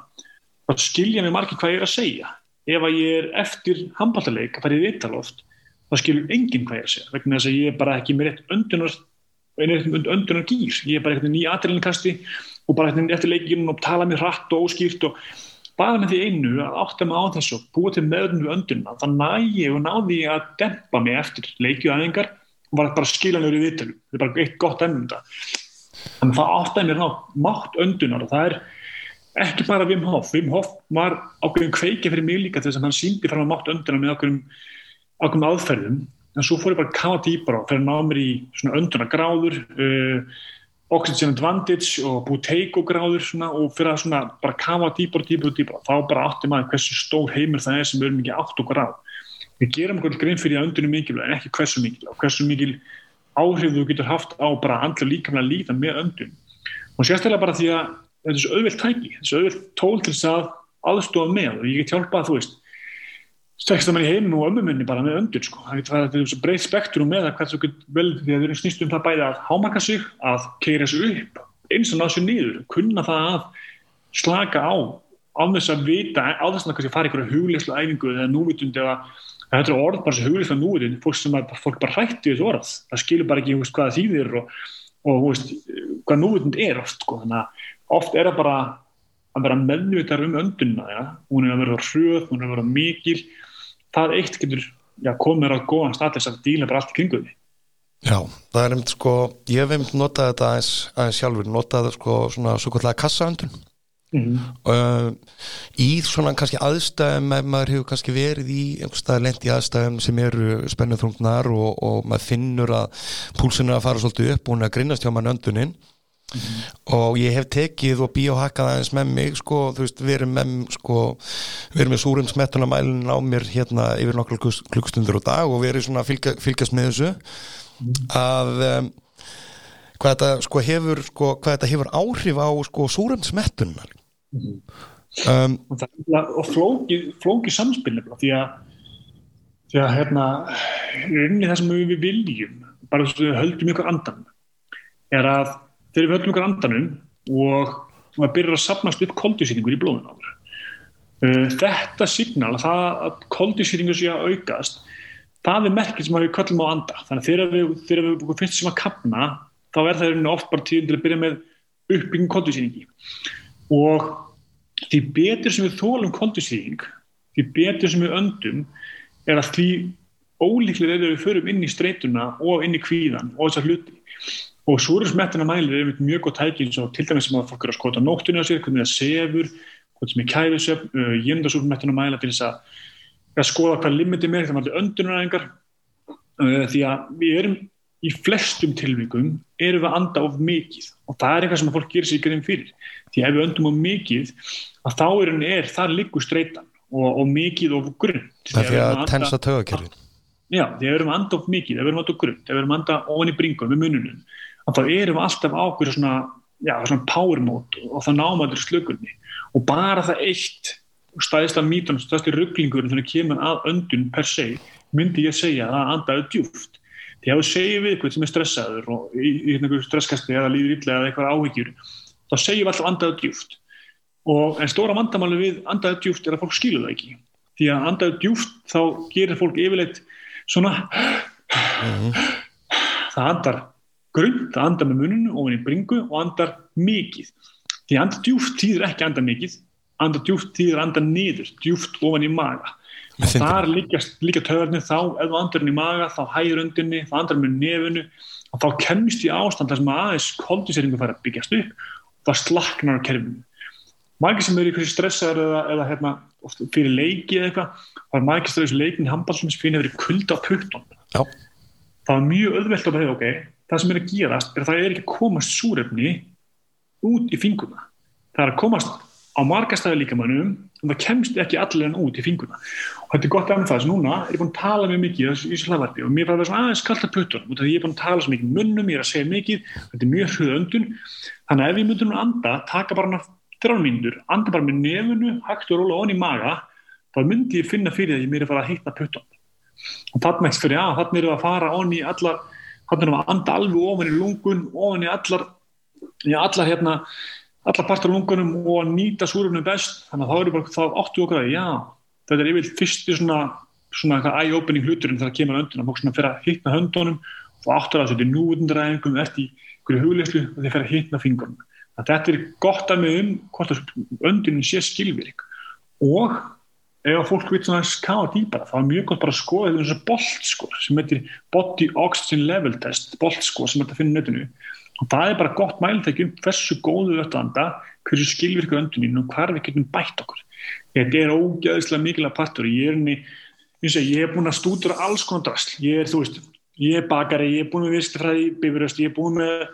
þá skilja mér margir hvað ég er að segja. Ef að ég er eftir handballaleik að fara í vitaloft þá skilur enginn hvað ég er að segja vegna þess að ég er bara ekki með rétt öndunar öndunar gýr ég er bara eitthvað nýja aðriðinkasti og bara eitthvað eftir leikinu og tala mér hratt og óskýrt og bara með því einu að átta mig á þessu og búa til meðunum við önduna þá næ ég og náði ég að dempa mig eftir leikjuæðingar og var bara skiljanlegur í vittalu þetta er bara eitt gott ennum þannig að það áttaði mér ná mátt öndunar og það er ekki bara Wim Hof, Wim Hof var ákveðin kveikið fyrir mig líka þess að hann síndi fram að mátt önduna með ákveðin aðferðum, en svo fór ég bara að kafa dýpar á, fyrir að ná mér í önduna gráður uh, oxygen advantage og buteyko gráður svona, og fyrir að svona bara kafa dýpar og dýpar og dýpar, þá bara átti maður hversu stór heimur það er sem erum ekki átt og gráð við gerum okkur grein fyrir að öndunum mikilvæg en ekki hversu mikilvæg, hversu mikil áhrif þú getur haft á bara andla líkamlega líðan með öndun. Og sérstaklega bara því að þetta er svo auðvilt tæki, þetta er svo auðvilt tól til þess að aðstofa með og ég get hjálpað þú veist stekst að mann í heiminu og ömmuminni bara með öndur sko. það er svo breytt spektrum með að hvað svo get vel því að við erum snýst um það bæði að hámarka sig, að keira sig upp eins og ná sér niður, kunna það að slaka á á þess að vita, á þess að kannski fara ykkur huglegslu æfingu eða núvitundi eða þetta er orð bara sem huglegslu núvitundi fólk sem að fólk bara hrætti þessu orð það skilur bara ekki veist, hvað það þýðir og, og veist, hvað núvitundi er oft sko. þannig að oft er það bara að vera meðnvitar um öndunna ja? hún er að vera hrjöð, hún er að vera mikil það eitt getur já, komið á góðan status að díla bara allt í kringu því Já, það er einmitt sko ég hef einmitt notað þetta aðeins, aðeins sjálfur notað sko svona svo kallega kassaöndun mm -hmm. uh, í svona kannski aðstæðum ef maður hefur kannski verið í einhverstað lendi aðstæðum sem eru spennuþrungnar og, og maður finnur að púlsinu er að fara svolítið upp og hún er að grinnast hjá mann öndunin Mm -hmm. og ég hef tekið og bíóhakkað aðeins með mig sko, þú veist, við erum með sko, við erum með súrum smettunamælin á mér hérna yfir nokkur klukkstundur á dag og við erum svona að fylgja, fylgjast með þessu að um, hvað þetta sko hefur sko, hvað þetta hefur áhrif á sko súrum smettunar mm -hmm. um, og, og flóki, flóki samspilni því að því að hérna það sem við viljum bara höldum ykkur andan er að þegar við höldum ykkur andanum og það byrjar að sapnast upp koldísýtingur í blóðun á þér uh, þetta signal að koldísýtingur sé að aukast það er merkið sem við köllum á anda. Þannig að þegar við, þegar við finnst sem að kapna þá er það oft bara tíðin til að byrja með uppbygging koldísýtingi og því betur sem við þólum koldísýting því betur sem við öndum er að því ólíklega að við förum inn í streytuna og inn í kvíðan og þessar hluti og súrusmettina mælir er mjög gott tæki eins og til dæmis sem að fólk eru að skota nóttunni á sér, hvernig það sefur hvernig sem er kæfisöp, uh, jæmndasúrmettina mæla til þess að, að skoða hvað limiti mér þegar maður er öndunaræðingar uh, því að við erum í flestum tilvíkum erum við að anda of mikið og það er eitthvað sem að fólk gerir sér grein fyrir. Því ef við öndum of mikið að þá er, er það líku streytan og, og mikið of grunn Það er því að tensa tögakerfin Já, því að við erum að anda of mikið, við erum að anda of grunn við erum að anda ofan í bringun við mununum þá erum við alltaf ákveður svona, já, svona power mode og náum við slökunni. Og bara það eitt stæðislega mítun, stæðislega rugglingur þannig að kemur að öndun per se myndi ég segja að andaðu djúft því að þú segir við eitthvað sem er stressaður og í, í einhverju stresskasti eða líður illa eða eitthvað áhyggjur þá segjum við alltaf andaðu djúft og en stóra vandamáli við andaðu djúft er að fólk skilur það ekki. Því að andaðu djúft þá gerir fólk yfirleitt svona mm -hmm. það andar grunn, það andar með muninu ofin í bringu og andar mikið. Því andar djúft týðir ekki andar mikið andar djúft týðir andar niður djúft ofin í maga. Og þar líka, töðarnir þá ef þú andur henni í maga þá hægur öndinni þá andar með nefunu og þá kemst í ástand þar sem aðeins koldiseringu fær að byggjast upp og það slaknar á kerfinu. Margir sem eru í stressaður eða, eða hérna, fyrir leiki eða eitthvað þá er margir stressaður leikin í handballsum sem verið kulda á puttun það er mjög öðvelt að beða ok það sem er að gerast er að það er ekki að komast súrefni út í finguna það er að komast á margastæði líkamannum en það kemst ekki allir út í finguna og þetta er gott af það sem núna er ég búin að tala mjög mikið í þessu hlaðvarpi og mér er það aðeins kallt að puttunum og það er ég búin að tala svo mikið munnum, ég er að segja mikið. Þetta er mjög hrjöð öndun. Þannig að ef ég myndum að anda, taka bara þrjálf mínútur, anda bara með nefunu hægt og róla onni í maga þá myndi ég finna fyrir að ég mér er að fara að hitta puttun og þannig fyrir að þannig er allar, þannig að anda alveg ofan í lungun, ofan í allar, í allar hérna, alla partur á lungunum og að nýta súrunum best. Þannig að þá eru bara, þá áttu okkar að já, þetta er yfir fyrstu svona svona eye-opening hluturinn þegar það kemur að öndunum. Og svona fyrir að hittna höndunum og áttur að þetta er núundaræðingum eftir í hverju hugleyslu og þeir fyrir að hittna fingurnum þetta er gott að með um hvort að öndunin sé skilvirk. Og ef fólk vil svona skáða dýpara þá er mjög gott bara að skoða þetta eins og boltskor sem heitir Body Oxygen Level Test boltskor sem þetta finnir nötunu og það er bara gott mæltækjum hversu góðu þetta anda, hversu skilvirkur öndunin og hvar við getum bætt okkur. Þetta er ógæðislega mikilvæg partur. Ég er, ég, er búin að stúdura alls konar drasl, ég er þú veist ég er bakari, ég er búin með vistfræði bifuröst, ég er búin með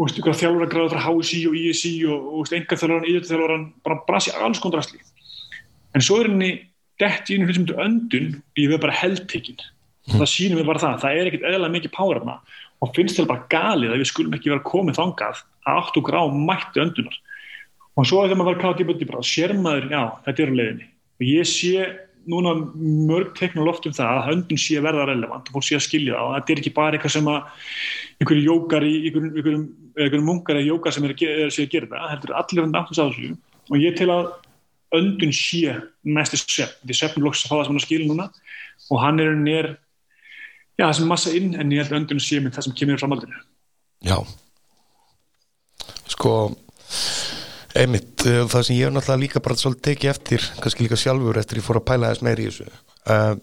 þjálfur að gráða frá HSI og ISI og brasi alls konar drasli en svo er henni dætt í einu hlut sem þetta öndun ég veið bara heldtekinn mm. það sínum við bara það, það er ekkert eðla mikið párarna og finnst þetta bara galið að við skulum ekki vera komið þangað að 8 grá mætti öndunar. Og svo er það maður að vera kátt í böndi bara sér maður, já, þetta er á leiðinni. Og ég sé núna mörg teknum loft um það að höndun sé að verða relevant og fólk sé að skilja það. Og þetta er ekki bara eitthvað sem að einhverju jókar í einhverjum, einhverjum einhverjum mungar eða jóka sem er að er að gera það heldur allir öndun sé næstu sepp, því seppum loks að fá það sem hann skilur núna. Og hann er nér já það sem massa inn en ég held öndun sé með það sem kemur framaldinu Já. Sko einmitt, eh, það sem ég hef náttúrulega líka bara svolítið tekið eftir, kannski líka sjálfur eftir ég fór að pæla þess meir í þessu. Uh,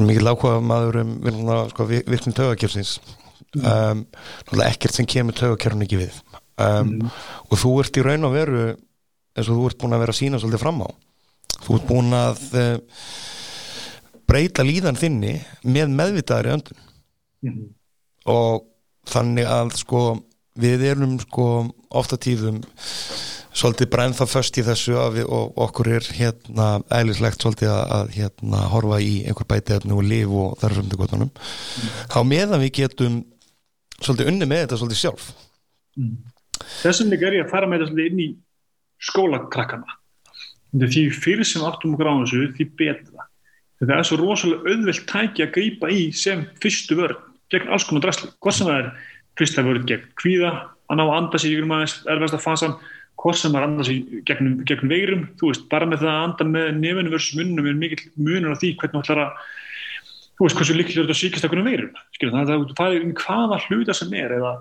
mikið lágkvæða maður um sko, virknum tögakjöfsins um, náttúrulega ekkert sem kemur tögakjörn ekki við. Um, mm. og þú ert í raun og veru eins og þú ert búin að vera að sína svolítið fram á þú ert búin að uh, breyta líðan þinni með meðvitaðari öndun mm. og þannig að sko við erum sko ofta tíðum svolítið bræn það först í þessu við, og okkur er hérna eðlislegt svolítið að, að hérna horfa í einhver bætefni og liv og þar sem þetta gotunum mm. þá meðan við getum svolítið unni með þetta svolítið sjálf mm. Þessum líka er ég að fara með þetta svolítið inn í skólakrakkana. Því fyrir sem áttum okkur á þessu því betra. Þetta er svo rosalega auðvelt tæki að grípa í sem fyrstu vörð gegn alls konar drasli, hvað sem það er fyrsta vörð gegn kvíða að ná að anda sig í erfæsta fasan hvort sem er að anda sig gegn, gegn veirum þú veist, bara með það að anda með nefnum versus munnum er mikill munur á því hvernig þú ætlar að þú veist, hversu líklega þetta síkast ekkur um veirum Skilur, þannig að það er hvaða hluta sem er eða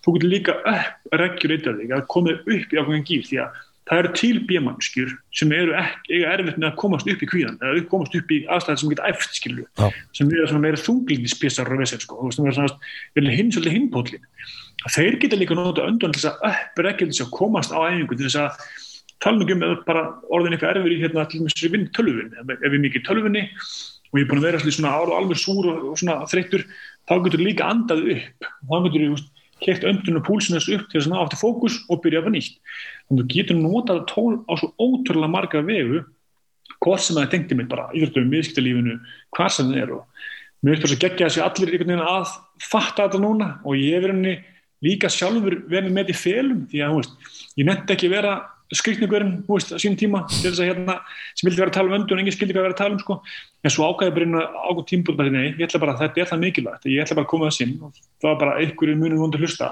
þú getur líka upp reguleitað þig að koma upp í ákveðin gíl því að það eru til bíamannskjur sem eru ekki erfitt með að komast upp í kvíðan eða komast upp í aðstæðar sem geta æft skilju, ja. sem eru svona meira þunglíðispissar og vesel sko, sem eru svona hinn svolítið hinnpótlin þeir geta líka nota öndan til þess að uppregja þess að komast á æfingu til þess að tala um eða bara orðin eitthvað erfur í hérna til þess að við vinn tölvunni ef við mikið tölvunni og ég er búin að vera svona og alveg súr og svona þreyttur þá getur líka andað upp. Og þá getur kert öndun og púlsinu þessu upp til þess að ná aftur fókus og byrja að nýtt. Þannig að þú getur notað tól á svo ótrúlega marga vegu hvort sem það er tengt í mig bara íðröndum, miðskiptalífinu, hvað sem það er og mér finnst þess að gegja þessi allir einhvern veginn að fatta þetta núna og ég er verið líka sjálfur verið með í felum því að veist, ég nefndi ekki vera skrikningurinn, hú veist, að sín tíma til þess að hérna, sem vildi vera að tala um öndu og enginn skildi hvað vera að tala um, sko, en svo ágæði bara ágútt tímbúð, bara nei, ég ætla bara að þetta er það mikilvægt, ég ætla bara að koma það sinn og það var bara einhverju munum vondur hlusta.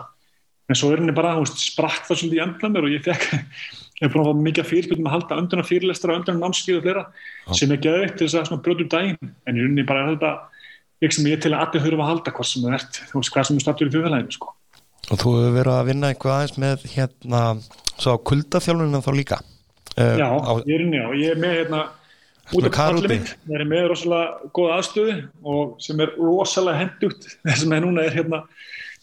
En svo er henni bara, hú veist, sprakk það svolítið í öndla mér og ég fekk ég hef búin að fá mikið fyrirspiltum að halda önduna fyrirlestra önduna námskið og fleira ja. sem er geðvikt til þess að brjótu að að. Og þú hefur verið að vinna eitthvað aðeins með hérna Svo á kuldaþjálfunum þá líka? Uh, Já, á, ég er inn í á Ég er með hérna út af kallið mitt ég er með rosalega góða aðstöðu og sem er rosalega hendugt þess að núna er hérna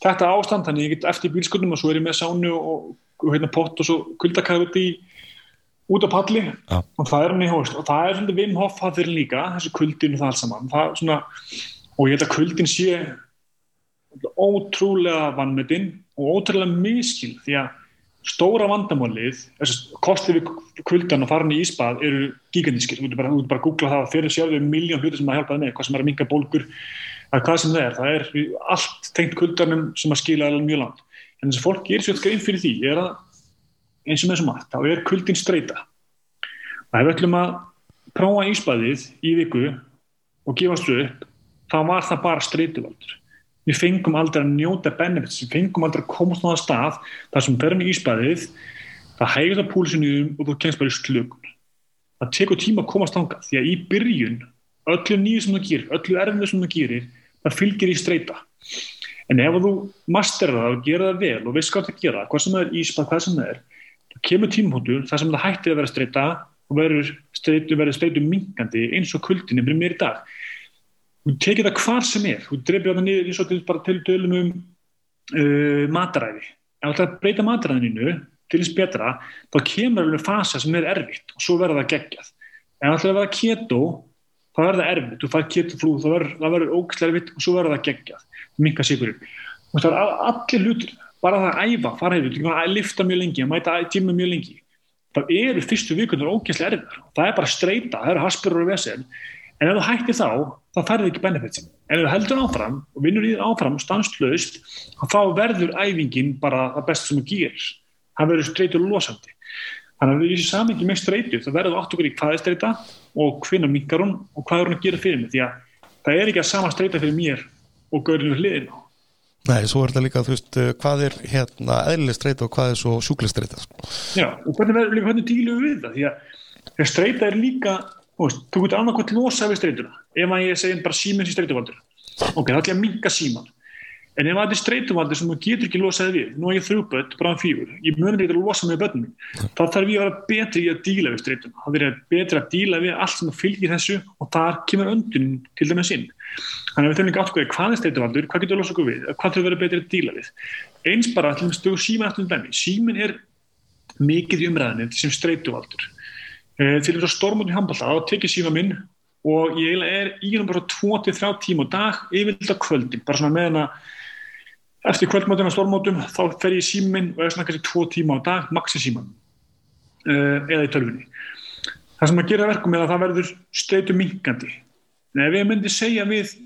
þetta ástand þannig ég get eftir bílskundum og svo er ég með sánu og, og hérna pott og svo kuldakæðut í út á palli. Ja. og það er hann í hóst. Og það er svona Vim Hoff það fyrir líka, þessu kuldinu það alls saman. Það svona, og ég held að kuldin sé ótrúlega vannmetinn og ótrúlega miskil því að stóra vandamálið, kostið við kvöldan og farin í íspað eru gigantískir, þú getur bara, að googla það fyrir sjáðu um miljón hluti sem það hjálpaði með hvað sem er að minga bólkur, það er hvað sem það er. Það er allt tengt kvöldanum sem að skila mjög langt, en þess að fólk er svolítið grein fyrir því, er að eins og með þessum allt, þá er kvöldin streyta ef við ætlum að prófa íspaðið í viku og gefast upp, þá var það bara streytuvaldur við fengum aldrei að njóta benefits, við fengum aldrei að komast á það stað þar sem verðum í íspæðið það hægir það púlisinu og þú kemst bara í slökun. Það tekur tíma að komast ánga því að í byrjun öllu nýju sem það gerir, öllu erfinu sem það gerir það fylgir í streyta en ef þú masterar það og gera það vel og veist hvað það gera, hvað sem það er íspæð hvað sem það er, það kemur tímhóttur þar sem það hætti að vera streyta og verður streytu, verður streytu mingandi eins og byrjum mér í dag þú tekir það hvar sem er. Þú drefir það niður eins og til bara til dölum um uh, mataræði. Ef þú breyta mataræðinu til þess betra, þá kemur alveg fasa sem er erfitt og svo verður það geggjað. Ef það verður keto þá verður það erfitt, þú fær ketoflúð þá verður ógislega erfitt og svo verður það geggjað. Minka sigurinn það er allir hlutur, bara það að æfa fara hefur, að lifta mjög lengi, að mæta tíma mjög lengi. Það eru fyrstu vikunar ógislega erfitt, það er bara streyta það eru haspurur og vesen en ef þú hættir þá, þá færðu ekki benefitsin en ef þú heldur áfram og vinnur í það áfram stanslöst, þá verður æfingin bara það best sem þú gerir. Það verður streytur losandi. Þannig að við í þessu samengi með streytu þá verður þú átt okkur í hvað er streyta og hvinna minkar hún og hvað er hún að gera fyrir mig? Því að það er ekki að sama streyta fyrir mér og gaurinu hliðin Nei, svo er þetta líka, þú veist, uh, hvað er hérna eðlileg streyta og hvað er svo sjúkleg streyta sko. Já, og hvernig, hvernig dílu við það? Því að streyta er líka veist, þú getur annað hvort losa við streytuna ef að ég segi bara síminn sem streytuvaldur ok, ætlum ég að minka síman en ef að þetta er streytuvaldur sem þú getur ekki losaði við nú er ég þrjú börn, bara fjögur ég munir ekki að losa með börnum mín þá þarf ég að vera betri í að díla við streytuna þá verður ég betri að díla við allt sem fylgir þessu og þar kemur öndunin til dæmis inn. Þannig að við þurfum líka átt hvað er streytuvaldur, hvað getur við að losa okkur við til síma Eh, þess að stormund í handbólta þá tekið síma minn og ég er í hann bara 2-3 tíma á dag yfirlega á kvöldin, bara svona með hana eftir kvöldmótum og stormótum þá fer ég síma minn og er svona kannski 2 tíma á dag, maxi síman uh, eða í tölvunni. Það sem að gera verkum er að það verður streytu minkandi en ef ég myndi segja við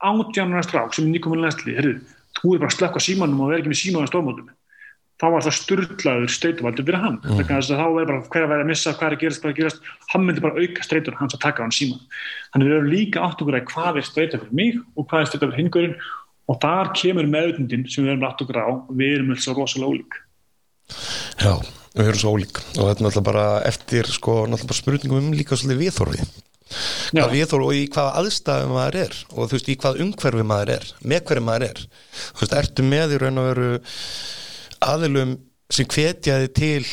átjánar strák sem er nýkomin næstli, herru, þú er bara að slökka símanum og verður ekki með síma á stormótum þá var það styrlaður streytuvaldur fyrir hann. Mm. þannig að þá er bara hver að vera að missa hvað er að gerast, hvað er að gerast hann myndi bara auka streytur hans að taka á hann síma þannig við erum líka átt okkur að hvað er streytur fyrir mig og hvað er streytur fyrir hingurinn. Og þar kemur meðutundin sem við erum átt okkur á við erum alls rosalega ólík. Já, við erum svo ólík. Og þetta er náttúrulega bara eftir sko, náttúrulega bara spurningum um líka svolítið viðþorfi hvað viðþorfi og í hvaða aðstæðum maður er og þú veist, í hvaða umhverfi maður er með hverju maður er. Þú veist, ertu með í raun og veru aðilum sem hvetjaði til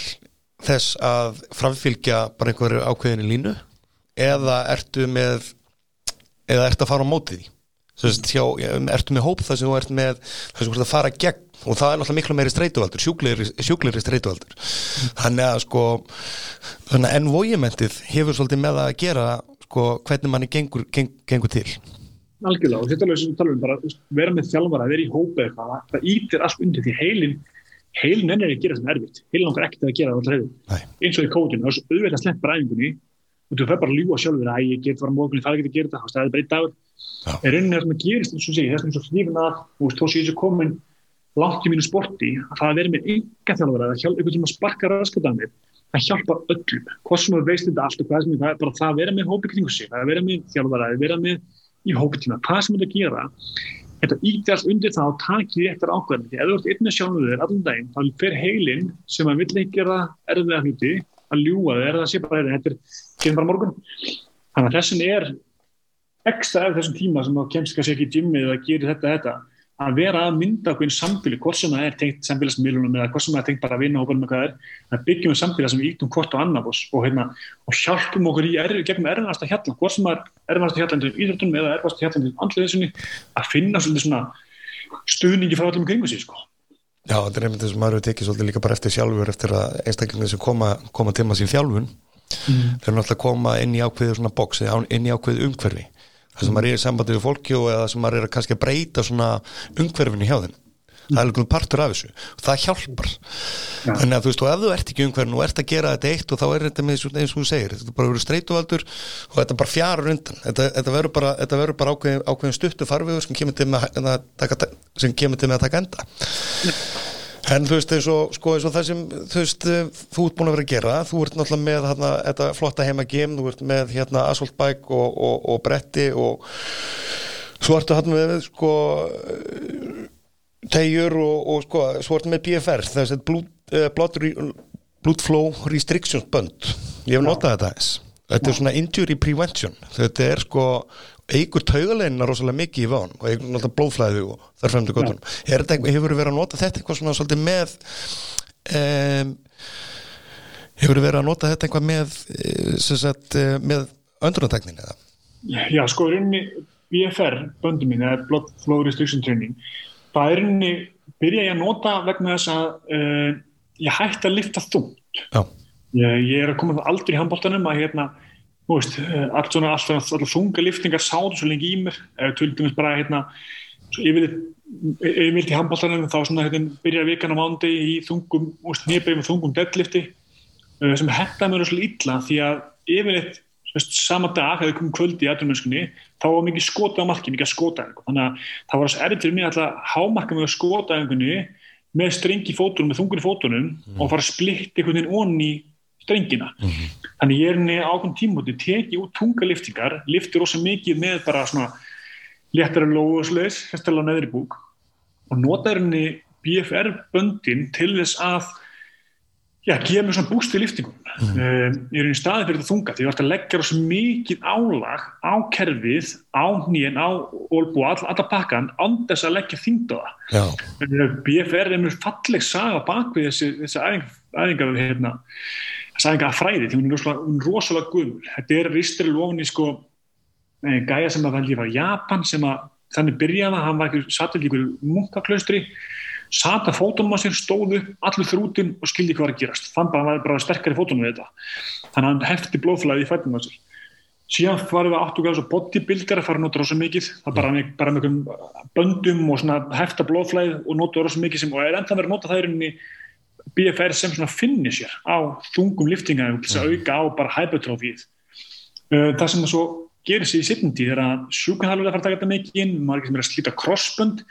þess að framfylgja bara einhverju ákveðinu línu? Eða ertu með eða ertu að fara á mótið því? Hjá, ertu með hóp þar sem þú ert með þar sem þú ert að fara gegn og það er náttúrulega miklu meiri streytuvaldur, sjúklegri streytuvaldur mm. þannig að sko þannig að ennvójumentið hefur svolítið með að gera sko hvernig manni gengur, geng, gengur til. Algjörlega og þetta er alveg sem við talum bara vera með þjálfara, vera í hópa eitthvað það ítir allt undir því heilin heilin ennir að gera þetta erfitt. Heilin okkar ekkert að gera þetta eins og í kótinu, það er svo auðvitað slepp bara æfingunni. Og þú fer bara að ljúa sjálfur að ég get var mókunni, það er ekki að gera þetta, það er bara einn dagur. Er rauninni það sem að gerist eins og segi þess að eins og hlifin að, þú veist, þó sé ég þessu komin langt í mínu sporti, að það verður með þjálfara, það hjálpa einhvern sem að sparka raskataðanir, það hjálpar öllum. Hvað sem þú veist þetta allt og hvað sem er að er að að þetta gera allt undir það og takið eftir ákveðin því ef þú ert einnig sjálfur þér allan daginn þá fer heilin sem að vill ekki gera erfiða hluti að ljúa þér það sé bara er þetta kemur bara morgun. Þannig að þessin er ekstra ef þessum tíma sem þá kemst kannski ekki í gymmi eða gerir þetta þetta að vera að mynda okkur í sambíli hvort sem það er tengt samfélagsmiðlunum eða hvort sem það er tengt bara að vinna hóparum með hvað er að byggjum við sambíla sem við ítum hvort og annar og, hérna, og hjálpum okkur í erfi, gegnum erfiðasta hjalla hvort sem það er erfiðasta hjalla í íþróttunum eða erfiðasta hjalla í andliðisunni að finna svona stuðningi frá allum kringu sig sko. Já, þetta er einmitt þess að maður hefur tekið svolítið líka bara eftir sjálfur eftir að einstaklega sem koma, koma til maður sín þjálfun mm. þeir náttúrulega að koma inn í ákveðu svona bóksi, inn í ákveðu umhverfi það sem maður er í sambandi við fólki og eða sem maður er að kannski að breyta svona umhverfinu hjá þeim. Það er einhvern partur af þessu. Og það hjálpar. Ja. að þú veist og ef þú ert ekki umhverfinu og ert að gera þetta eitt og þá er þetta með eins og þú segir þetta er bara verið streytuvaldur og þetta er bara fjarar undan. Þetta, þetta verður bara, bara ákveðin, ákveðin stuttu farfiðu sem kemur til með að taka, sem kemur til með að taka enda. En þú veist, eins og, sko, eins og það sem þú veist, þú ert búin að vera að gera þú ert náttúrulega með hérna, þetta flotta heimagim þú ert með hérna asfaltbæk og, og, og bretti og svo ertu hérna með sko tegjur og, og sko, svo ertu með BFR er þetta blood, uh, blood, blood flow restrictions bönd ég hef notað þetta eins þetta er svona injury prevention. Þetta er sko eigur taugalegina rosalega mikið í ván og eigur náttúrulega blóðflæði og þar fremdu gottunum ja. hefur verið að nota þetta eitthvað svona svolítið með um, hefur verið að nota þetta eitthvað með eh, sagt, eh, með öndrunatæknin eða? Já, sko, rauninni BFR, böndum mín, eða Blood Flow Restriction Training það er rauninni, byrja ég að nota vegna þess að uh, ég hætti að lifta þungt ég, ég er að koma það aldrei í handbóltanum að hérna þú veist, eh, allt svona alltaf, alltaf þunga liftingar sáðu svo lengi í mér töldumis bara hérna yfirvilt í handbóltanum þá svona hérna byrjar vikan á mándi í þungum, nýrbegum þungum deadlifti uh, sem hætta mér svolítið illa því að yfirleitt sama dag hefði komið kvöldi í aðrunumöskunni þá var mikið skota á marki, mikið að skota þannig að það var þess errið til mig að hámarka mig að skota með strengi fótunum, með þungunni fótunum mm. og fara að splitta einhvern veginn onni strengina. Mm -hmm. Þannig ég er niður ákveðin tímúti, teki út tungaliftingar, liftir ósað mikið með bara svona léttara lóðsleis, hérstæðilega neðri búk og notaður henni BFR böndin til þess að já, gefa mér svona búst við liftingum mm. um, ég er í staði fyrir þetta þunga því ég vart að leggja svo mikið álag á kerfið, á nýjen á olbú, all, alla pakkan þess að leggja þingd á það BFR er mjög falleg saga bak við þessi, þessi æfingar hérna, þessi æfingar að fræði því hún er rosalega, rosalega guðmur þetta er ristur í lofni sko gæja sem að velja var Japan sem að þannig byrjaða, hann var ekki satt í líkur munkaklaustri sata fótunum á sér, stóðu allur þrútin og skildi hvað að gerast. Bara að hann var bara sterkari fótunum við þetta. Þannig að hann hefti blóðflæði í fætunum á sér. Síðan varum við gæðis og bodybuilder að fara að nota rosa mikið. Það bara bara með böndum og hefta blóðflæði og nota rosa mikið sem, og er enda verið að nota það er unni BFR sem svona finnir sér á þungum liftinga þess að auka á bara hypertrófið það sem það svo gerir sér í sittundi þegar að sjúkanhalvur að fara að taka þetta mikið inn maður er er að slíta crossbönd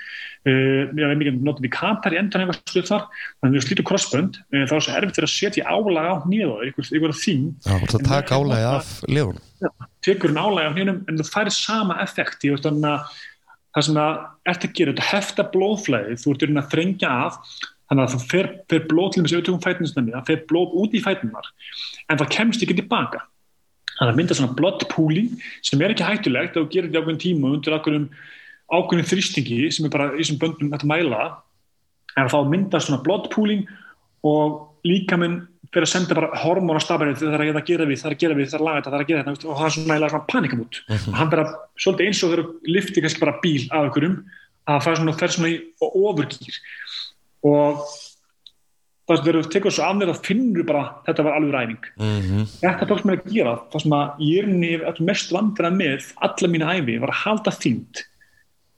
við erum mikið notið í kapar í endan þannig að við slítum crossbönd uh, þá er það erfitt fyrir að setja álag á nýðaður ykkur þín Já, það taka álægi af liðunum tekur hún álægi af nýðunum en það færi sama effekt í það sem að ert að gera, þetta hefta blóðflæði þú ert að þrengja af þannig að það fer, fer blóð til þessu auðvitað fætinsnæmi það fer blóð út í fætinar en það kemst ekki tilbaka. Þannig að mynda svona blood pooling sem er ekki hættulegt og gerir þetta ákveðin tíma undir ákveðin, þrýstingi sem er bara í þessum böndum þetta mæla en þá mynda svona blood pooling og líka minn fyrir að senda bara hormóna stafærið það er að gera við, það er að gera við, það er að laga þetta, það er að gera þetta og það er svona svona panikamút mm -hmm. og hann bara svolítið eins og þegar lifti kannski bara bíl af einhverjum að það er fer svona í ofurgýr og það sem þeir tekur svo af mér að finnur bara þetta var alveg ræning. Mm -hmm. þetta tókst mér að gera það sem að ég er mest vandrað með alla mína æfi var að halda þyngd.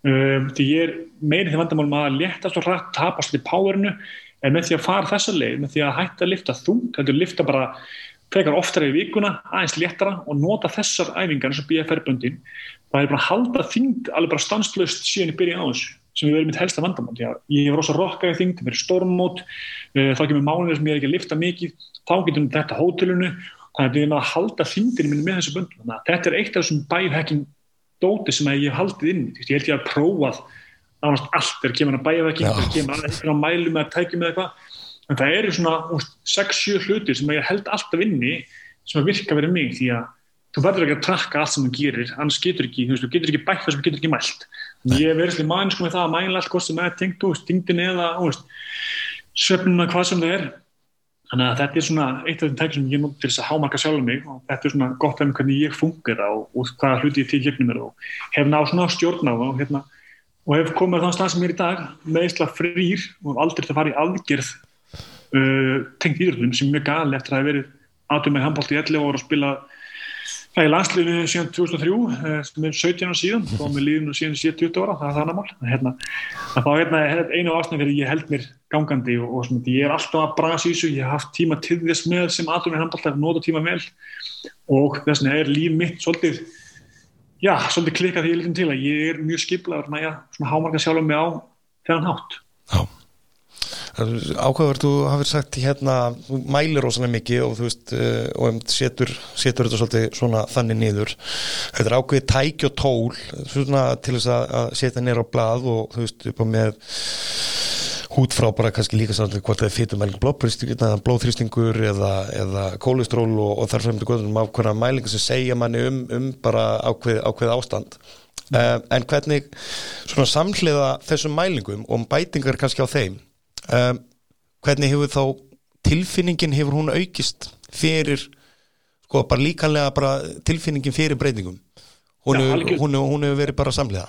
Um, því ég er meirinn því vandamálum að leta svo hrætt tapast í powerinu en með því að fara þessa leið með því að hætta að lifta þung heldur að lifta bara frekar oftar í vikuna aðeins léttara og nota þessar æfingar eins og BFR-böndin það er bara að halda þyngd alveg bara stanslöst síðan í byrja á þessu sem hefur verið mitt helsta vandamál. Ég hef rosa rokkaði þing, það verið stormmót, uh, þá kemur mánuðir sem ég er ekki að lifta mikið, þá getum þetta hótelunu, þannig að ég er með að halda þingdini minni með þessu að þetta er eitt af þessum bæfhekking dóti sem ég hef haldið inn. Ég held ég að prófað ánast allt þegar kemur að bæfhekking, þegar kemur að eitthvað mælu með að tækja með eitthvað. En það eru svona 6-7 hlutir sem ég held alltaf inni sem að virka verið mig því að þú verður ekki að trakka allt sem þú gerir, annars getur ekki, þú getur ekki bætt það sem getur ekki mælt. Ég er verið mann sko með það að mæla allt hvort sem er tengt úr, stingtin eða söfnuna hvað sem það er. Þannig að þetta er svona eitt af þeim tækjum sem ég nótt til þess að hámarka sjálf mig og þetta er svona gott af mig hvernig ég funkar á og hvaða hluti ég til gegnum er og hef náð svona stjórn á það og, hérna, og hef komið þann stað sem ég er í dag með eitthvað frýr og aldrei það farið aðgerð uh, tengt íðröðum sem er mjög gali eftir að hef verið aðtöð með handbólt í 11 ára og spila Það er landsliðinu síðan 2003 eh, sem er 17 ára síðan. Og með líðinu síðan síðan 20 ára, það er þannig mál. Hérna, þá hérna, er einu ásnæð fyrir ég held mér gangandi og, og sem, ég er alltaf að brasa í þessu, ég haf tíma til þess með sem aðdómið handbalt að nota tíma vel. Og þess vegna er líf mitt svolítið, já, svolítið klikkað því ég litum til að ég er mjög skiplaður með að hámarka sjálf mig á þennan hátt. Já ákveður þú hafið sagt hérna, þú mælir ósana mikið og þú veist uh, og setur, setur þetta svolítið svona þannig niður. Þetta er ákveðið tæk og tól svona til þess að setja nýra á blað og þú veist upp á með hút frá bara kannski líka sannlega hvort það er fytumæling blóðþrýstingur eða, eða kólestról og, og þar fremdi góðum ákveðna mælingu sem segja manni um, um bara ákveð, ákveð ástand. Uh, en hvernig svona samhliða þessum mælingum og bætingar kannski á þeim um, hvernig hefur þá tilfinningin hefur hún aukist fyrir sko bara líkanlega bara tilfinningin fyrir breytingum? Hún, hefur, verið bara samlega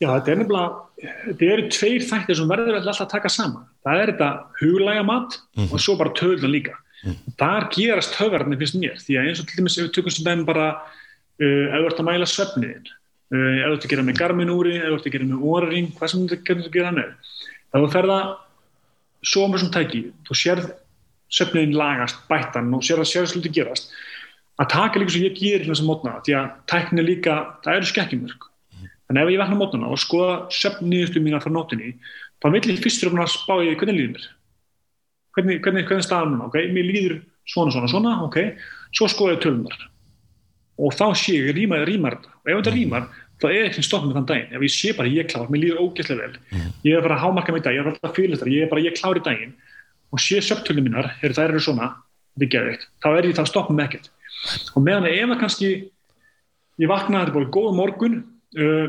Já, þetta er nefnilega þetta eru tveir þættir sem verður alltaf að taka saman. Það er þetta huglæga mat mm -hmm. og svo bara töðlan líka. Mm -hmm. þar gerast höfverðinni finnst mér því að eins og til dæmis ef við tökum sem þeim bara uh, ef þú ert að mæla söfniðin uh, ef þú ert að gera með garminúri ef þú ert að gera með orring hvað sem þú ert að gera með. Þá ferða svo með svona tæki, þú sérð söfniðin lagast, bættan og sérð að sérð sluti gerast, að taka líka sem ég gerir þess að mótna, því að tækni líka, það eru skekkjumörk. Þannig ef ég vakna mótna og skoða söfniðustu mína frá nótunni, þá vil ég fyrstur að spá ég hvernig líður mér. Hvernig, hvernig, hvernig staðan núna, ok mér líður svona, svona, svona, ok svo skoða ég tölunar og þá sé ég rýmar rýmar og ef þetta rýmar, þá er ekki stopp með þann daginn. Ef ég sé bara ég klár, mér líður ógeðslega vel. Mm. ég er bara að hámarka mig í dag, ég er alltaf fyrirlistar ég er bara ég klár í daginn. Og sé söptölu mínar, er það eru svona þá er ég það að stoppa með ekkert. Og meðan ef það kannski ég vaknaði þetta búin góða morgun uh,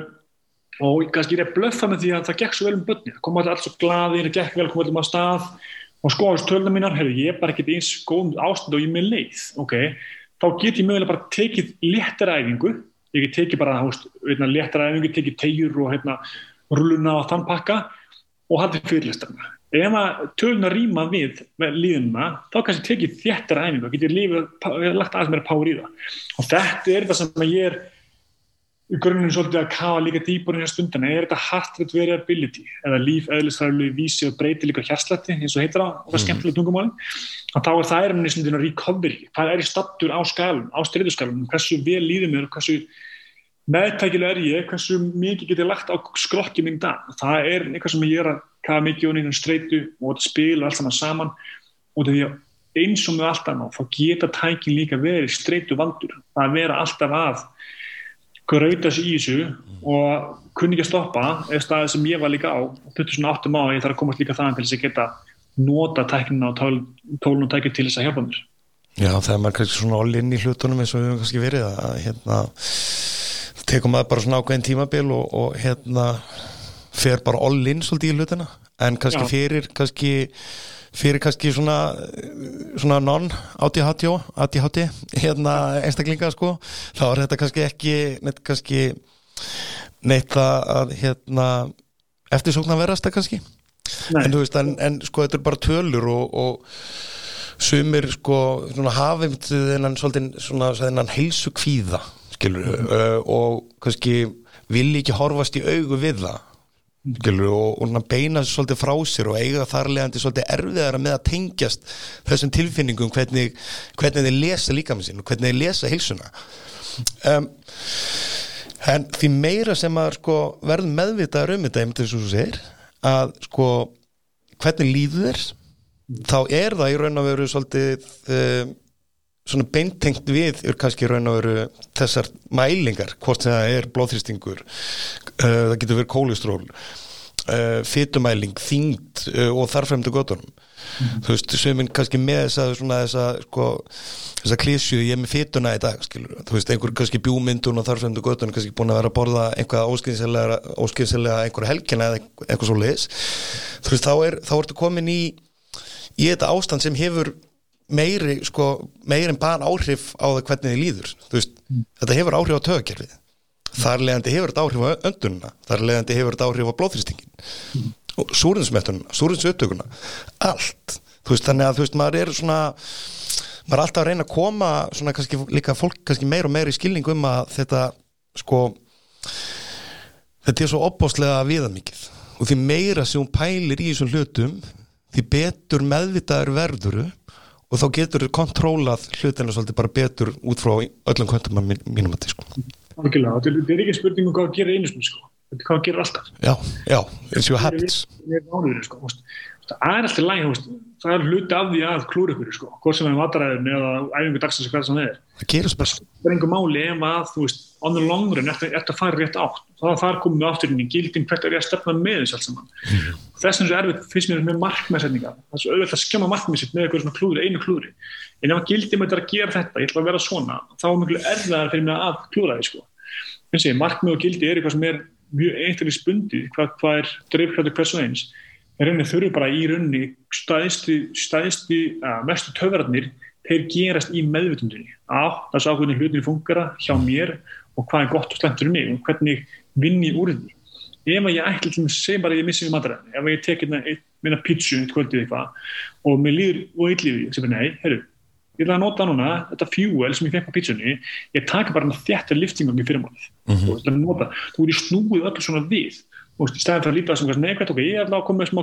og kannski er ég blöffa með því að það gekk svo vel um börni það kom alltaf svo gladir, það gekk vel, kom alltaf á stað. Og skoðast tölna mínar, herru, ég er bara ekkert eins góð ástand og ég með leið okay? þá get ég mögulega bara tekið léttaræfingu ég get tekið bara léttaræfingu, tekið tegjur og hérna, rulluna á þann pakka og haldið fyrirlistarna ef að tölna rýma við með líðuna, þá kannski tekið þéttaræfingu, þá get ég lífið lagt aðeins meira pár í það. Og þetta er það sem ég er í grunninn svolítið að kafa líka dýbúr í stundana, er þetta heart rate variability eða líf, eðlisfræðileg vísi og breyti líka hérslætti, eins og heitir það og það er mhm. skemmtilega tungumáli, að þá er það er einnig svona recovery, hvað er í stattur á skalum, á styrðuskalum, hversu vel líður mér, hversu meðtækilega er ég, hversu mikið get ég lagt á skrokki minn dag, það er eitthvað sem ég er að kafa mikið og nýðan streitu og spila allt saman saman. Og því að eins og með alltaf ná, þá geta tækin líka verið streitu valdur, að vera alltaf að gröita sér í þessu og kunni ekki að stoppa eða staðið sem ég var líka á og puttu svona áttum á að ég þarf að komast líka þaðan til þess að geta nota tæknina og tólun og tækni til þess að hjálpa mér Já, þegar maður kannski svona all inn í hlutunum eins og við hefum kannski verið að hérna tekum maður bara svona ákveðin tímabil og, og hérna fer bara all in svolítið í hlutina en kannski Já. fyrir kannski fyrir kannski svona, svona non-ADHD ADHD, hérna einstaklinga sko, þá er þetta kannski ekki neitt kannski neitt að hérna eftirsóknar verðast það kannski Nei. en þú veist, en, en sko þetta er bara tölur og, og sumir sko hafið þennan svolítið svona þennan heilsu kvíða skilur, mm. uh, og kannski vil ekki horfast í augu við það og, og beina svolítið frá sér og eiga þarlegandi svolítið erfiðara með að tengjast þessum tilfinningum hvernig, hvernig þeir lesa líka með sín og hvernig þeir lesa hilsuna um, en því meira sem að sko, verðum meðvitaður um þetta einmitt eins og þú segir að sko hvernig líður þér þá er það í raun og veru svolítið um, svona beintengt við er kannski raun og veru þessar mælingar, hvort það er blóðþristingur uh, það getur verið kólistról uh, fytumæling, þyngd uh, og þarfremdu gotunum mm. þú veist, söminn kannski með þessa svona þessa, sko, þessa klísju ég er með fytuna í dag, skilur þú veist, einhver kannski bjúmyndun og þarfremdu gotunum kannski búin að vera að borða einhvað óskynsilega einhver helgina eða eitthvað svo leiðis þú veist, þá er, þá ertu komin í í þetta ástand sem hefur meiri, sko, meiri en bara áhrif á það hvernig þið líður. Veist, mm. þetta hefur áhrif á tögakerfið þar leðandi hefur þetta áhrif á öndununa þar leðandi hefur þetta áhrif á blóðþristingin mm. og súrinsmettununa, súrinsupptökuna allt, þú veist, þannig að þú veist, maður er svona maður er alltaf að reyna að koma svona kannski líka fólk kannski meir og meir í skilning um að þetta sko þetta er svo opbáslega viðamikið. Og því meira sem hún pælir í þessum hlutum því betur meðvitaður verðuru og þá getur þau kontrólað hlutinu svolítið bara betur út frá öllum kvöntum að mínum að sko. Algjörlega, þetta er ekki spurning um hvað að gera einu sko, þetta hvað að gera alltaf. Já, já, it's your habits. Það er alltaf læg, það er hluti af því að klúra ykkur, sko, hvort sem er mataræðin eða æfingu dagsins og hvað sem er. Það er einhver máli ef að, þú veist, on the long run, að fara rétt átt. Það þar komum við aftur inn í gildin hvert er ég að stefna með þessu alls saman. Mm. Þess vegna er erfitt, finnst mér með markmæðsetninga. Það er svo auðvitað að skemma markmæðsitt með eitthvað svona klúri, einu klúri. En ef að gildin þetta að gera þetta, ég ætla að vera svona, þá er mjög erfiðar fyrir mig að klúra því, sko. Markmæð og gildi er eitthvað sem er mjög einhverjum spundið, hvað, hvað er dreifkvæði hvers og eins rauninni þurfi bara í rauninni staðisti, staðisti uh, mestu töfverðarnir þeir gerast í meðvutundinni á þess að hvernig hlutinni funkara hjá mér og hvað er gott og slemt fyrir mig og hvernig vinn ég úr því. Ef ég ætla að segja bara að ég missi við matræðin ef ég tek einna hérna pítsu eitt kvöldið eitthvað og mér líður og eitthvað ég segir nei, herru, ég ætla að nota núna þetta fjúel sem ég fekk á pítsunni ég taka bara þetta liftingum í fyrirmálið mm -hmm. og þetta nota, þú er í snúið öllu svona við og í staðin fyrir að líta sem neikvægt, ok, ég er alveg að koma með smá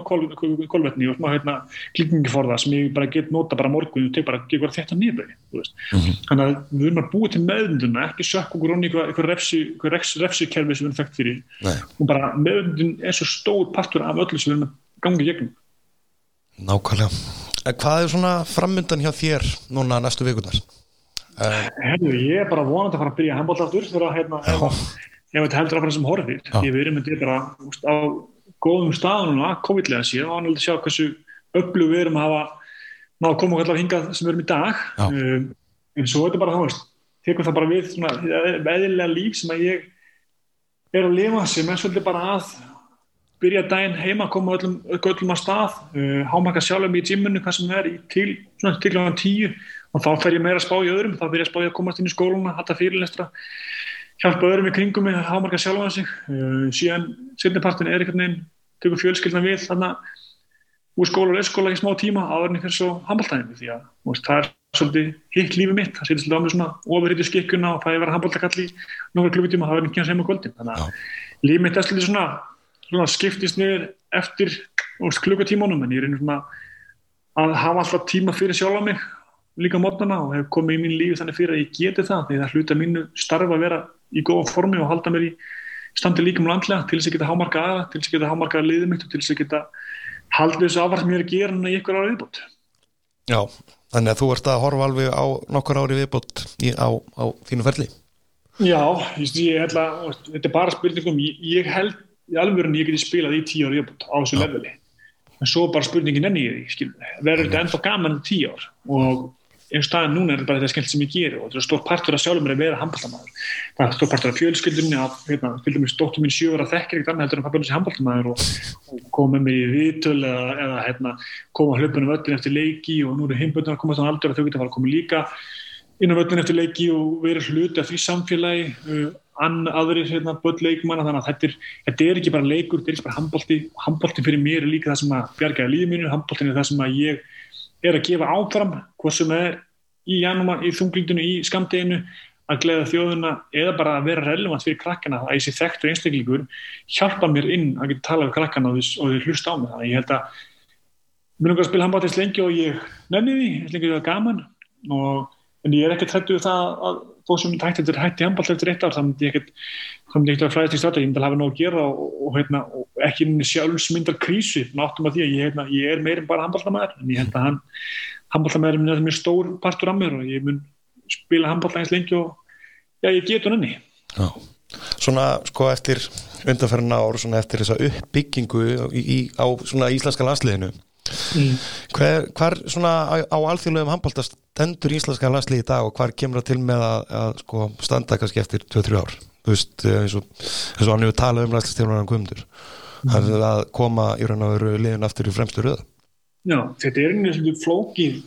kolvetni og smá hérna klíkningiforða sem ég bara get nota bara morgun og teg bara ekki vera þetta nýðbæði mm -hmm. þannig að við erum að búa til meðunduna ekki sökk okkur onni eitthvað refsikerfi sem við erum fægt fyrir Nei. og bara meðundun er svo stóð partur af öllu sem við erum að gangi gegnum Nákvæmlega Hvað er svona frammyndan hjá þér núna næstu vikunar? Herru, ég er bara vonandi að fara að byrja að handbólta aftur fyrir að hérna, ef þetta heldur áfram sem horfir ég verið með þetta bara úst, á góðum staðunum að COVID-lega séð og að sjá hversu öflug við erum að hafa ná að koma allar hingað sem við erum í dag. Um, en svo er þetta bara þá veist tekur það bara við svona eðlilega líf sem að ég er að lifa sem er svolítið bara að byrja daginn heima, koma öllum, öllum að stað, uh, hámaka sjálfum í gymminu, hvað sem er, í til, svona til kláðan tíu og þá fer ég meira að spá í öðrum, þá fer ég að spá í að komast inn í skóluna, hatta fyrirlestra, hjálpa öðrum í kringum mig, hámaka sjálfum sig, uh, síðan setnipartin er einhvern veginn, tökur fjölskyldna við, þannig að úr skóla og leikskóla í smá tíma áðurinn fyrir svo handbóltæðinu því að veist, það er svolítið hitt lífið mitt. Það setjast svolítið á mig svona ofurhýttu skikkuna og það er verið handbóltakall í nokkru klubbutíma það verður ekki hans heima á kvöldin. Þannig að lífið mitt er svolítið svona, svona skiptist niður eftir klukkutímanum en ég reynir svona að hafa alltaf tíma fyrir sjálf á mig líka mótnana og hef komið í mín lífi þannig fyrir að ég geti það því það hluta mínu starfa að vera í góða formi og halda mér í standi líkum landlega til þess að geta hámarka aða, til þess að geta hámarka liðið mitt og til þess að geta haldið þessu ég er að gera núna í ykkur ára viðbútt. Já, þannig að þú ert að horfa alveg á nokkur ári viðbútt á, á þínu ferli. Já, ég, ég held að þetta er bara spurningum, ég, ég held í alveg ég geti spilað í tíu ára viðbútt á þessu leveli, en svo bara spurningin enni ég því, verður þetta ennþá gaman tíu ár? Og einn staðin núna er bara þetta skemmt sem ég ger og þetta er stór partur að sjálfur mér að vera handballtamaður það er stór partur af fjölskyldunni að hérna, fylgum mér stóttum mín sjögur að þekkir ekkert annað heldur en pappinu sem handballtamaður og, og koma með mér í viðtöl eða, eða hérna, koma hlöpunum öllin eftir leiki og nú eru heimböndun að koma þann aldur að þau geta að fara að koma líka inn á öllin eftir leiki og vera hluti af því samfélagi uh, ann aðrir hérna, börn leikmanna. Þannig að þetta er, þetta er ekki bara leikur, þetta er ekki bara handbólti handbólti fyrir mér er líka það sem að bjargaði lífið mínu, handbóltin er það sem að ég er að gefa áfram hvað sem er í janúar, í þunglindinu, í skamdeginu að gleða þjóðuna eða bara að vera relevant fyrir krakkana að þessi þekktur einstaklingur hjálpa mér inn að geta tala við krakkana og þau hlusta á mig. Þannig ég held að mér er að spila handbáttist lengi og ég nefni því, ég lengi það gaman. Og, en ég er ekki trættuð það að þó sem ég hætti eftir hætti handbátt eftir eitt ár myndi ég ekkert þá myndi ég ekkert að flæðast í starta, ég myndi að hafa nóg að gera og, og, heitna, og ekki sjálfsmyndar krísu náttum að því að ég, heitna, ég er meirinn bara handbáttamæður en ég held að hann handbóltamæður minn er mjög stór partur af mér og ég mun spila handbólta eins lengi og já, ég get hún enni Já, svona sko eftir undanferðin ár, svona eftir þessa uppbyggingu í, í, á svona íslenska landsliðinu mm. hver, hvar svona á, á alþjóðlegum handbólta stendur íslenska landsliði í dag og hvar kemur það til með að, að sko standa kannski eftir 2-3 ár þú veist, eins og, eins og hann hefur talað um landslistjóðunar guðmundur. Mm. það er að koma í raun og veru liðin aftur í fremstu röða Já, þetta er einhvern veginn flókið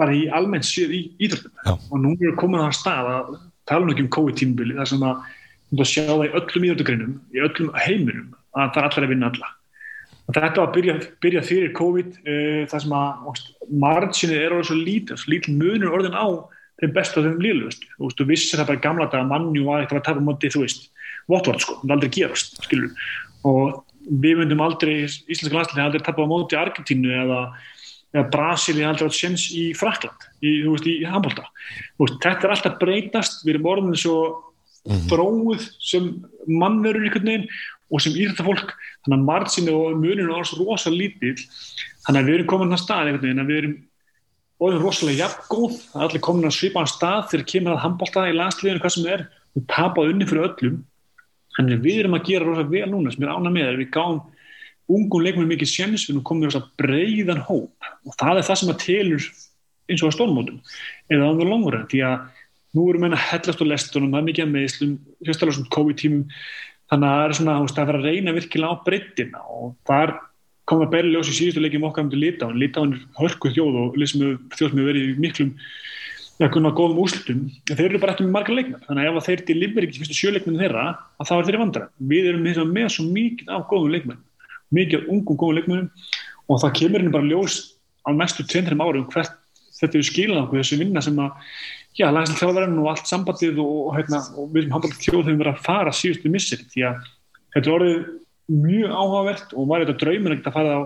bara í almennt séð í íþróttum. Og nú er komin að stað að tala um ekki um COVID-tímbili þar sem að, að sjá það í öllum íþróttagreinum í öllum heiminum að það er allar að vinna alla. Og þetta var að byrja, byrja fyrir COVID uh, þar sem að marginið er orðið svo lítið, lítið munur orðin á þeim bestu og þeim líðlust þú veist, þú vissir það bara gamla dag að mannjú var eitthvað að tapa móti, þú veist, votvart sko, það aldrei gerast, skilur og við myndum aldrei, íslenska landslæði aldrei tappa á móti Argentínu eða, eða Brasíli aldrei átt séns í Frakland í, þú veist, í handbólta þetta er alltaf breytast, við erum orðin svo bróð sem mannverður einhvern veginn og sem íþjóttafólk, þannig að margsinu og muninu er svo rosa lítill. Þannig að við erum komin að stað einhvern veginn erum orðin rosalega jafngóð það er allir komin að svipa á stað þegar kemur að handbólta í landsliðinu hvað sem er, við tapað unni fyrir öllum. Að við erum að gera rosa vel núna sem er ána með að við gáum ungum leikmennum mikið sjens við nú komum við rosa breiðan hóp. Og það er það sem að telur eins og að stórmótum eða á mjög langur því að nú erum við að hellast á lestunum það er mikið að meðslum, sérstaklega svona COVID-tímum. Þannig að það er svona að vera að reyna virkilega á breyttina og þar komum við að berja ljós í síðustu leikjum okkar um til Litáin Litáin er hörkuð þjóð og þjóð sem hefur verið í miklum eitthvað góðum úslutum, en þeir eru bara með marga leikmenn, þannig að ef þeir deliveri ekki fyrstu sjöleikmennu þeirra, að þá er þeirri vandra við erum með, með svo mikið af góðum leikmenn mikið af ungum góðum leikmennum og það kemur henni bara ljós á næstu 2-3 árum hvert þetta er skilað okkur þessu vinna sem að já, læslega þjóðverðin og allt sambandið og, og, hérna, og við sem handlað þjóð hefur verið að fara síðustu missir, því að þetta er orðið mjög áhugavert og var þetta draumur ekkert að fara, á,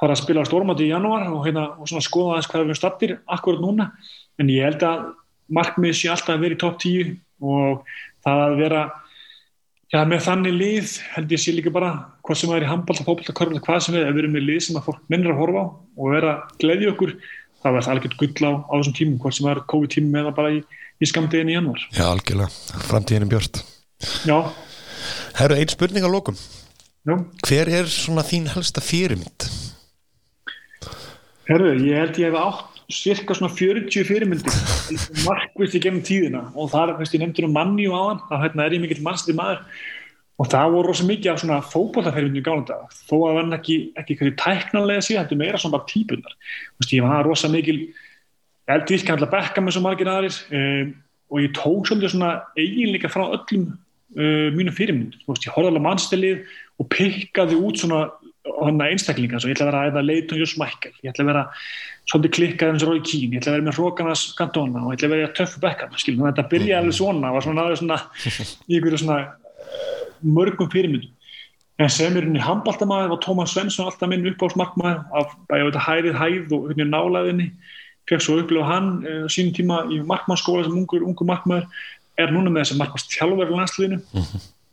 fara að spila á stórmáti í janúar og, hérna, og skoða aðeins hvað við stattir akkurat núna. En ég held að markmið sé alltaf að vera í topp 10 og það að vera já, með þannig lið held ég sé líka bara hvað sem er í handbólta, fókbólta, körfbólta, hvað sem er að vera með lið sem að fólk minnir að horfa á og vera gleði okkur, það verður alveg gull á, á þessum tímum, hvað sem er COVID-tímum eða bara í, í skamdeginu í januar Já, algjörlega, framtíðinu björnt Já, Herru, einn spurning á lokum Já. Hver er svona þín helsta fyrirmynd? Herru, ég held ég hef átt cirka svona 40 fyrirmyndir markvist í gennum tíðina og það er, veist, ég nefndir um manni og áðan þá hérna, er ég mikill mannstætti maður og það voru rosa mikið af svona fókbóltafyrirmyndir í gáðan dag, þó að var ekki ekki hverju tæknanlega síðan, þetta meira svona bara típunar, veist, ég var rosa mikil eldvík, kannski að bekka með svo margir aðrir um, og ég tók svolítið svona eiginleika frá öllum uh, mínum fyrirmyndir, veist, ég horfði alveg mannstilið og pikkaði út svona einstaklinga, svo ég ætla að vera að leita um Jós Mækkel, ég ætla að vera svolítið klikkað eins og Rói Kín, ég ætla að vera með Rókanas Cantona og ég ætla að vera töffu bekkan þetta byrjaði alveg svona, var svona náður svona í einhverju svona uh, mörgum fyrirmyndum. En sem er henni handbaltamæður var Tómas Svensson alltaf minn uppáhaldsmarkmaður af þetta hærið hæð og henni nálaðinni fekk svo upplifa hann uh, sínum tíma í markmannsskóla sem ungur, ungur markmaður er núna með þessi markmannstjálfur landsliðinu,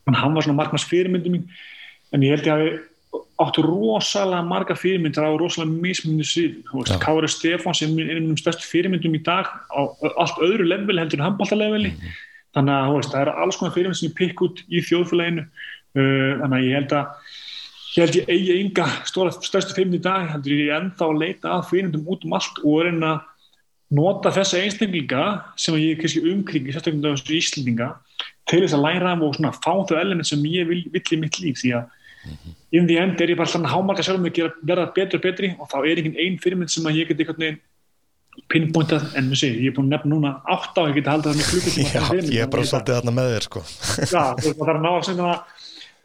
en hann var svona markmannsfyrirmyndum mín. En ég held ég að áttu rosalega marga fyrirmyndir á rosalega mismunni síðan Kári Stefán sem er einum stærst fyrirmyndum í dag á allt öðru level heldur en handbóltaleveli mm -hmm. þannig að veist, það eru alls konar fyrirmynd sem ég pikk út í þjóðfélaginu. Uh, þannig að ég held að ég held ég eigi enga stóra, stærstu fyrirmynd í dag heldur ég enda að leita að fyrirmyndum út um allt og er að nota þessa einstaklinga sem ég kannski umkringi sérstaklega þessu íslendinga til þess að læra og svona, fá þau element sem ég vil, vill í mitt líf því að Mm -hmm. in the end er ég bara alltaf hámarka sjálf með að verða betur og betri og þá er ekki einn fyrirmynd sem að ég geti einhvern veginn pinpointað en við segjum, ég er búin að nefna núna átt á, ég geti haldið það með klukkutíma Já, ég er bara svolítið þarna með þér sko Já, það þarf að ná að,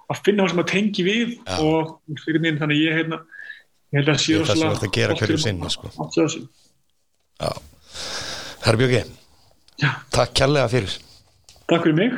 að finna það sem að tengi við Já. og veginn, þannig ég, heitna, ég held að sé það sem þetta gera hverju sinni sko. Já, Herra Björgi Takk kærlega fyrir. Takk fyrir mig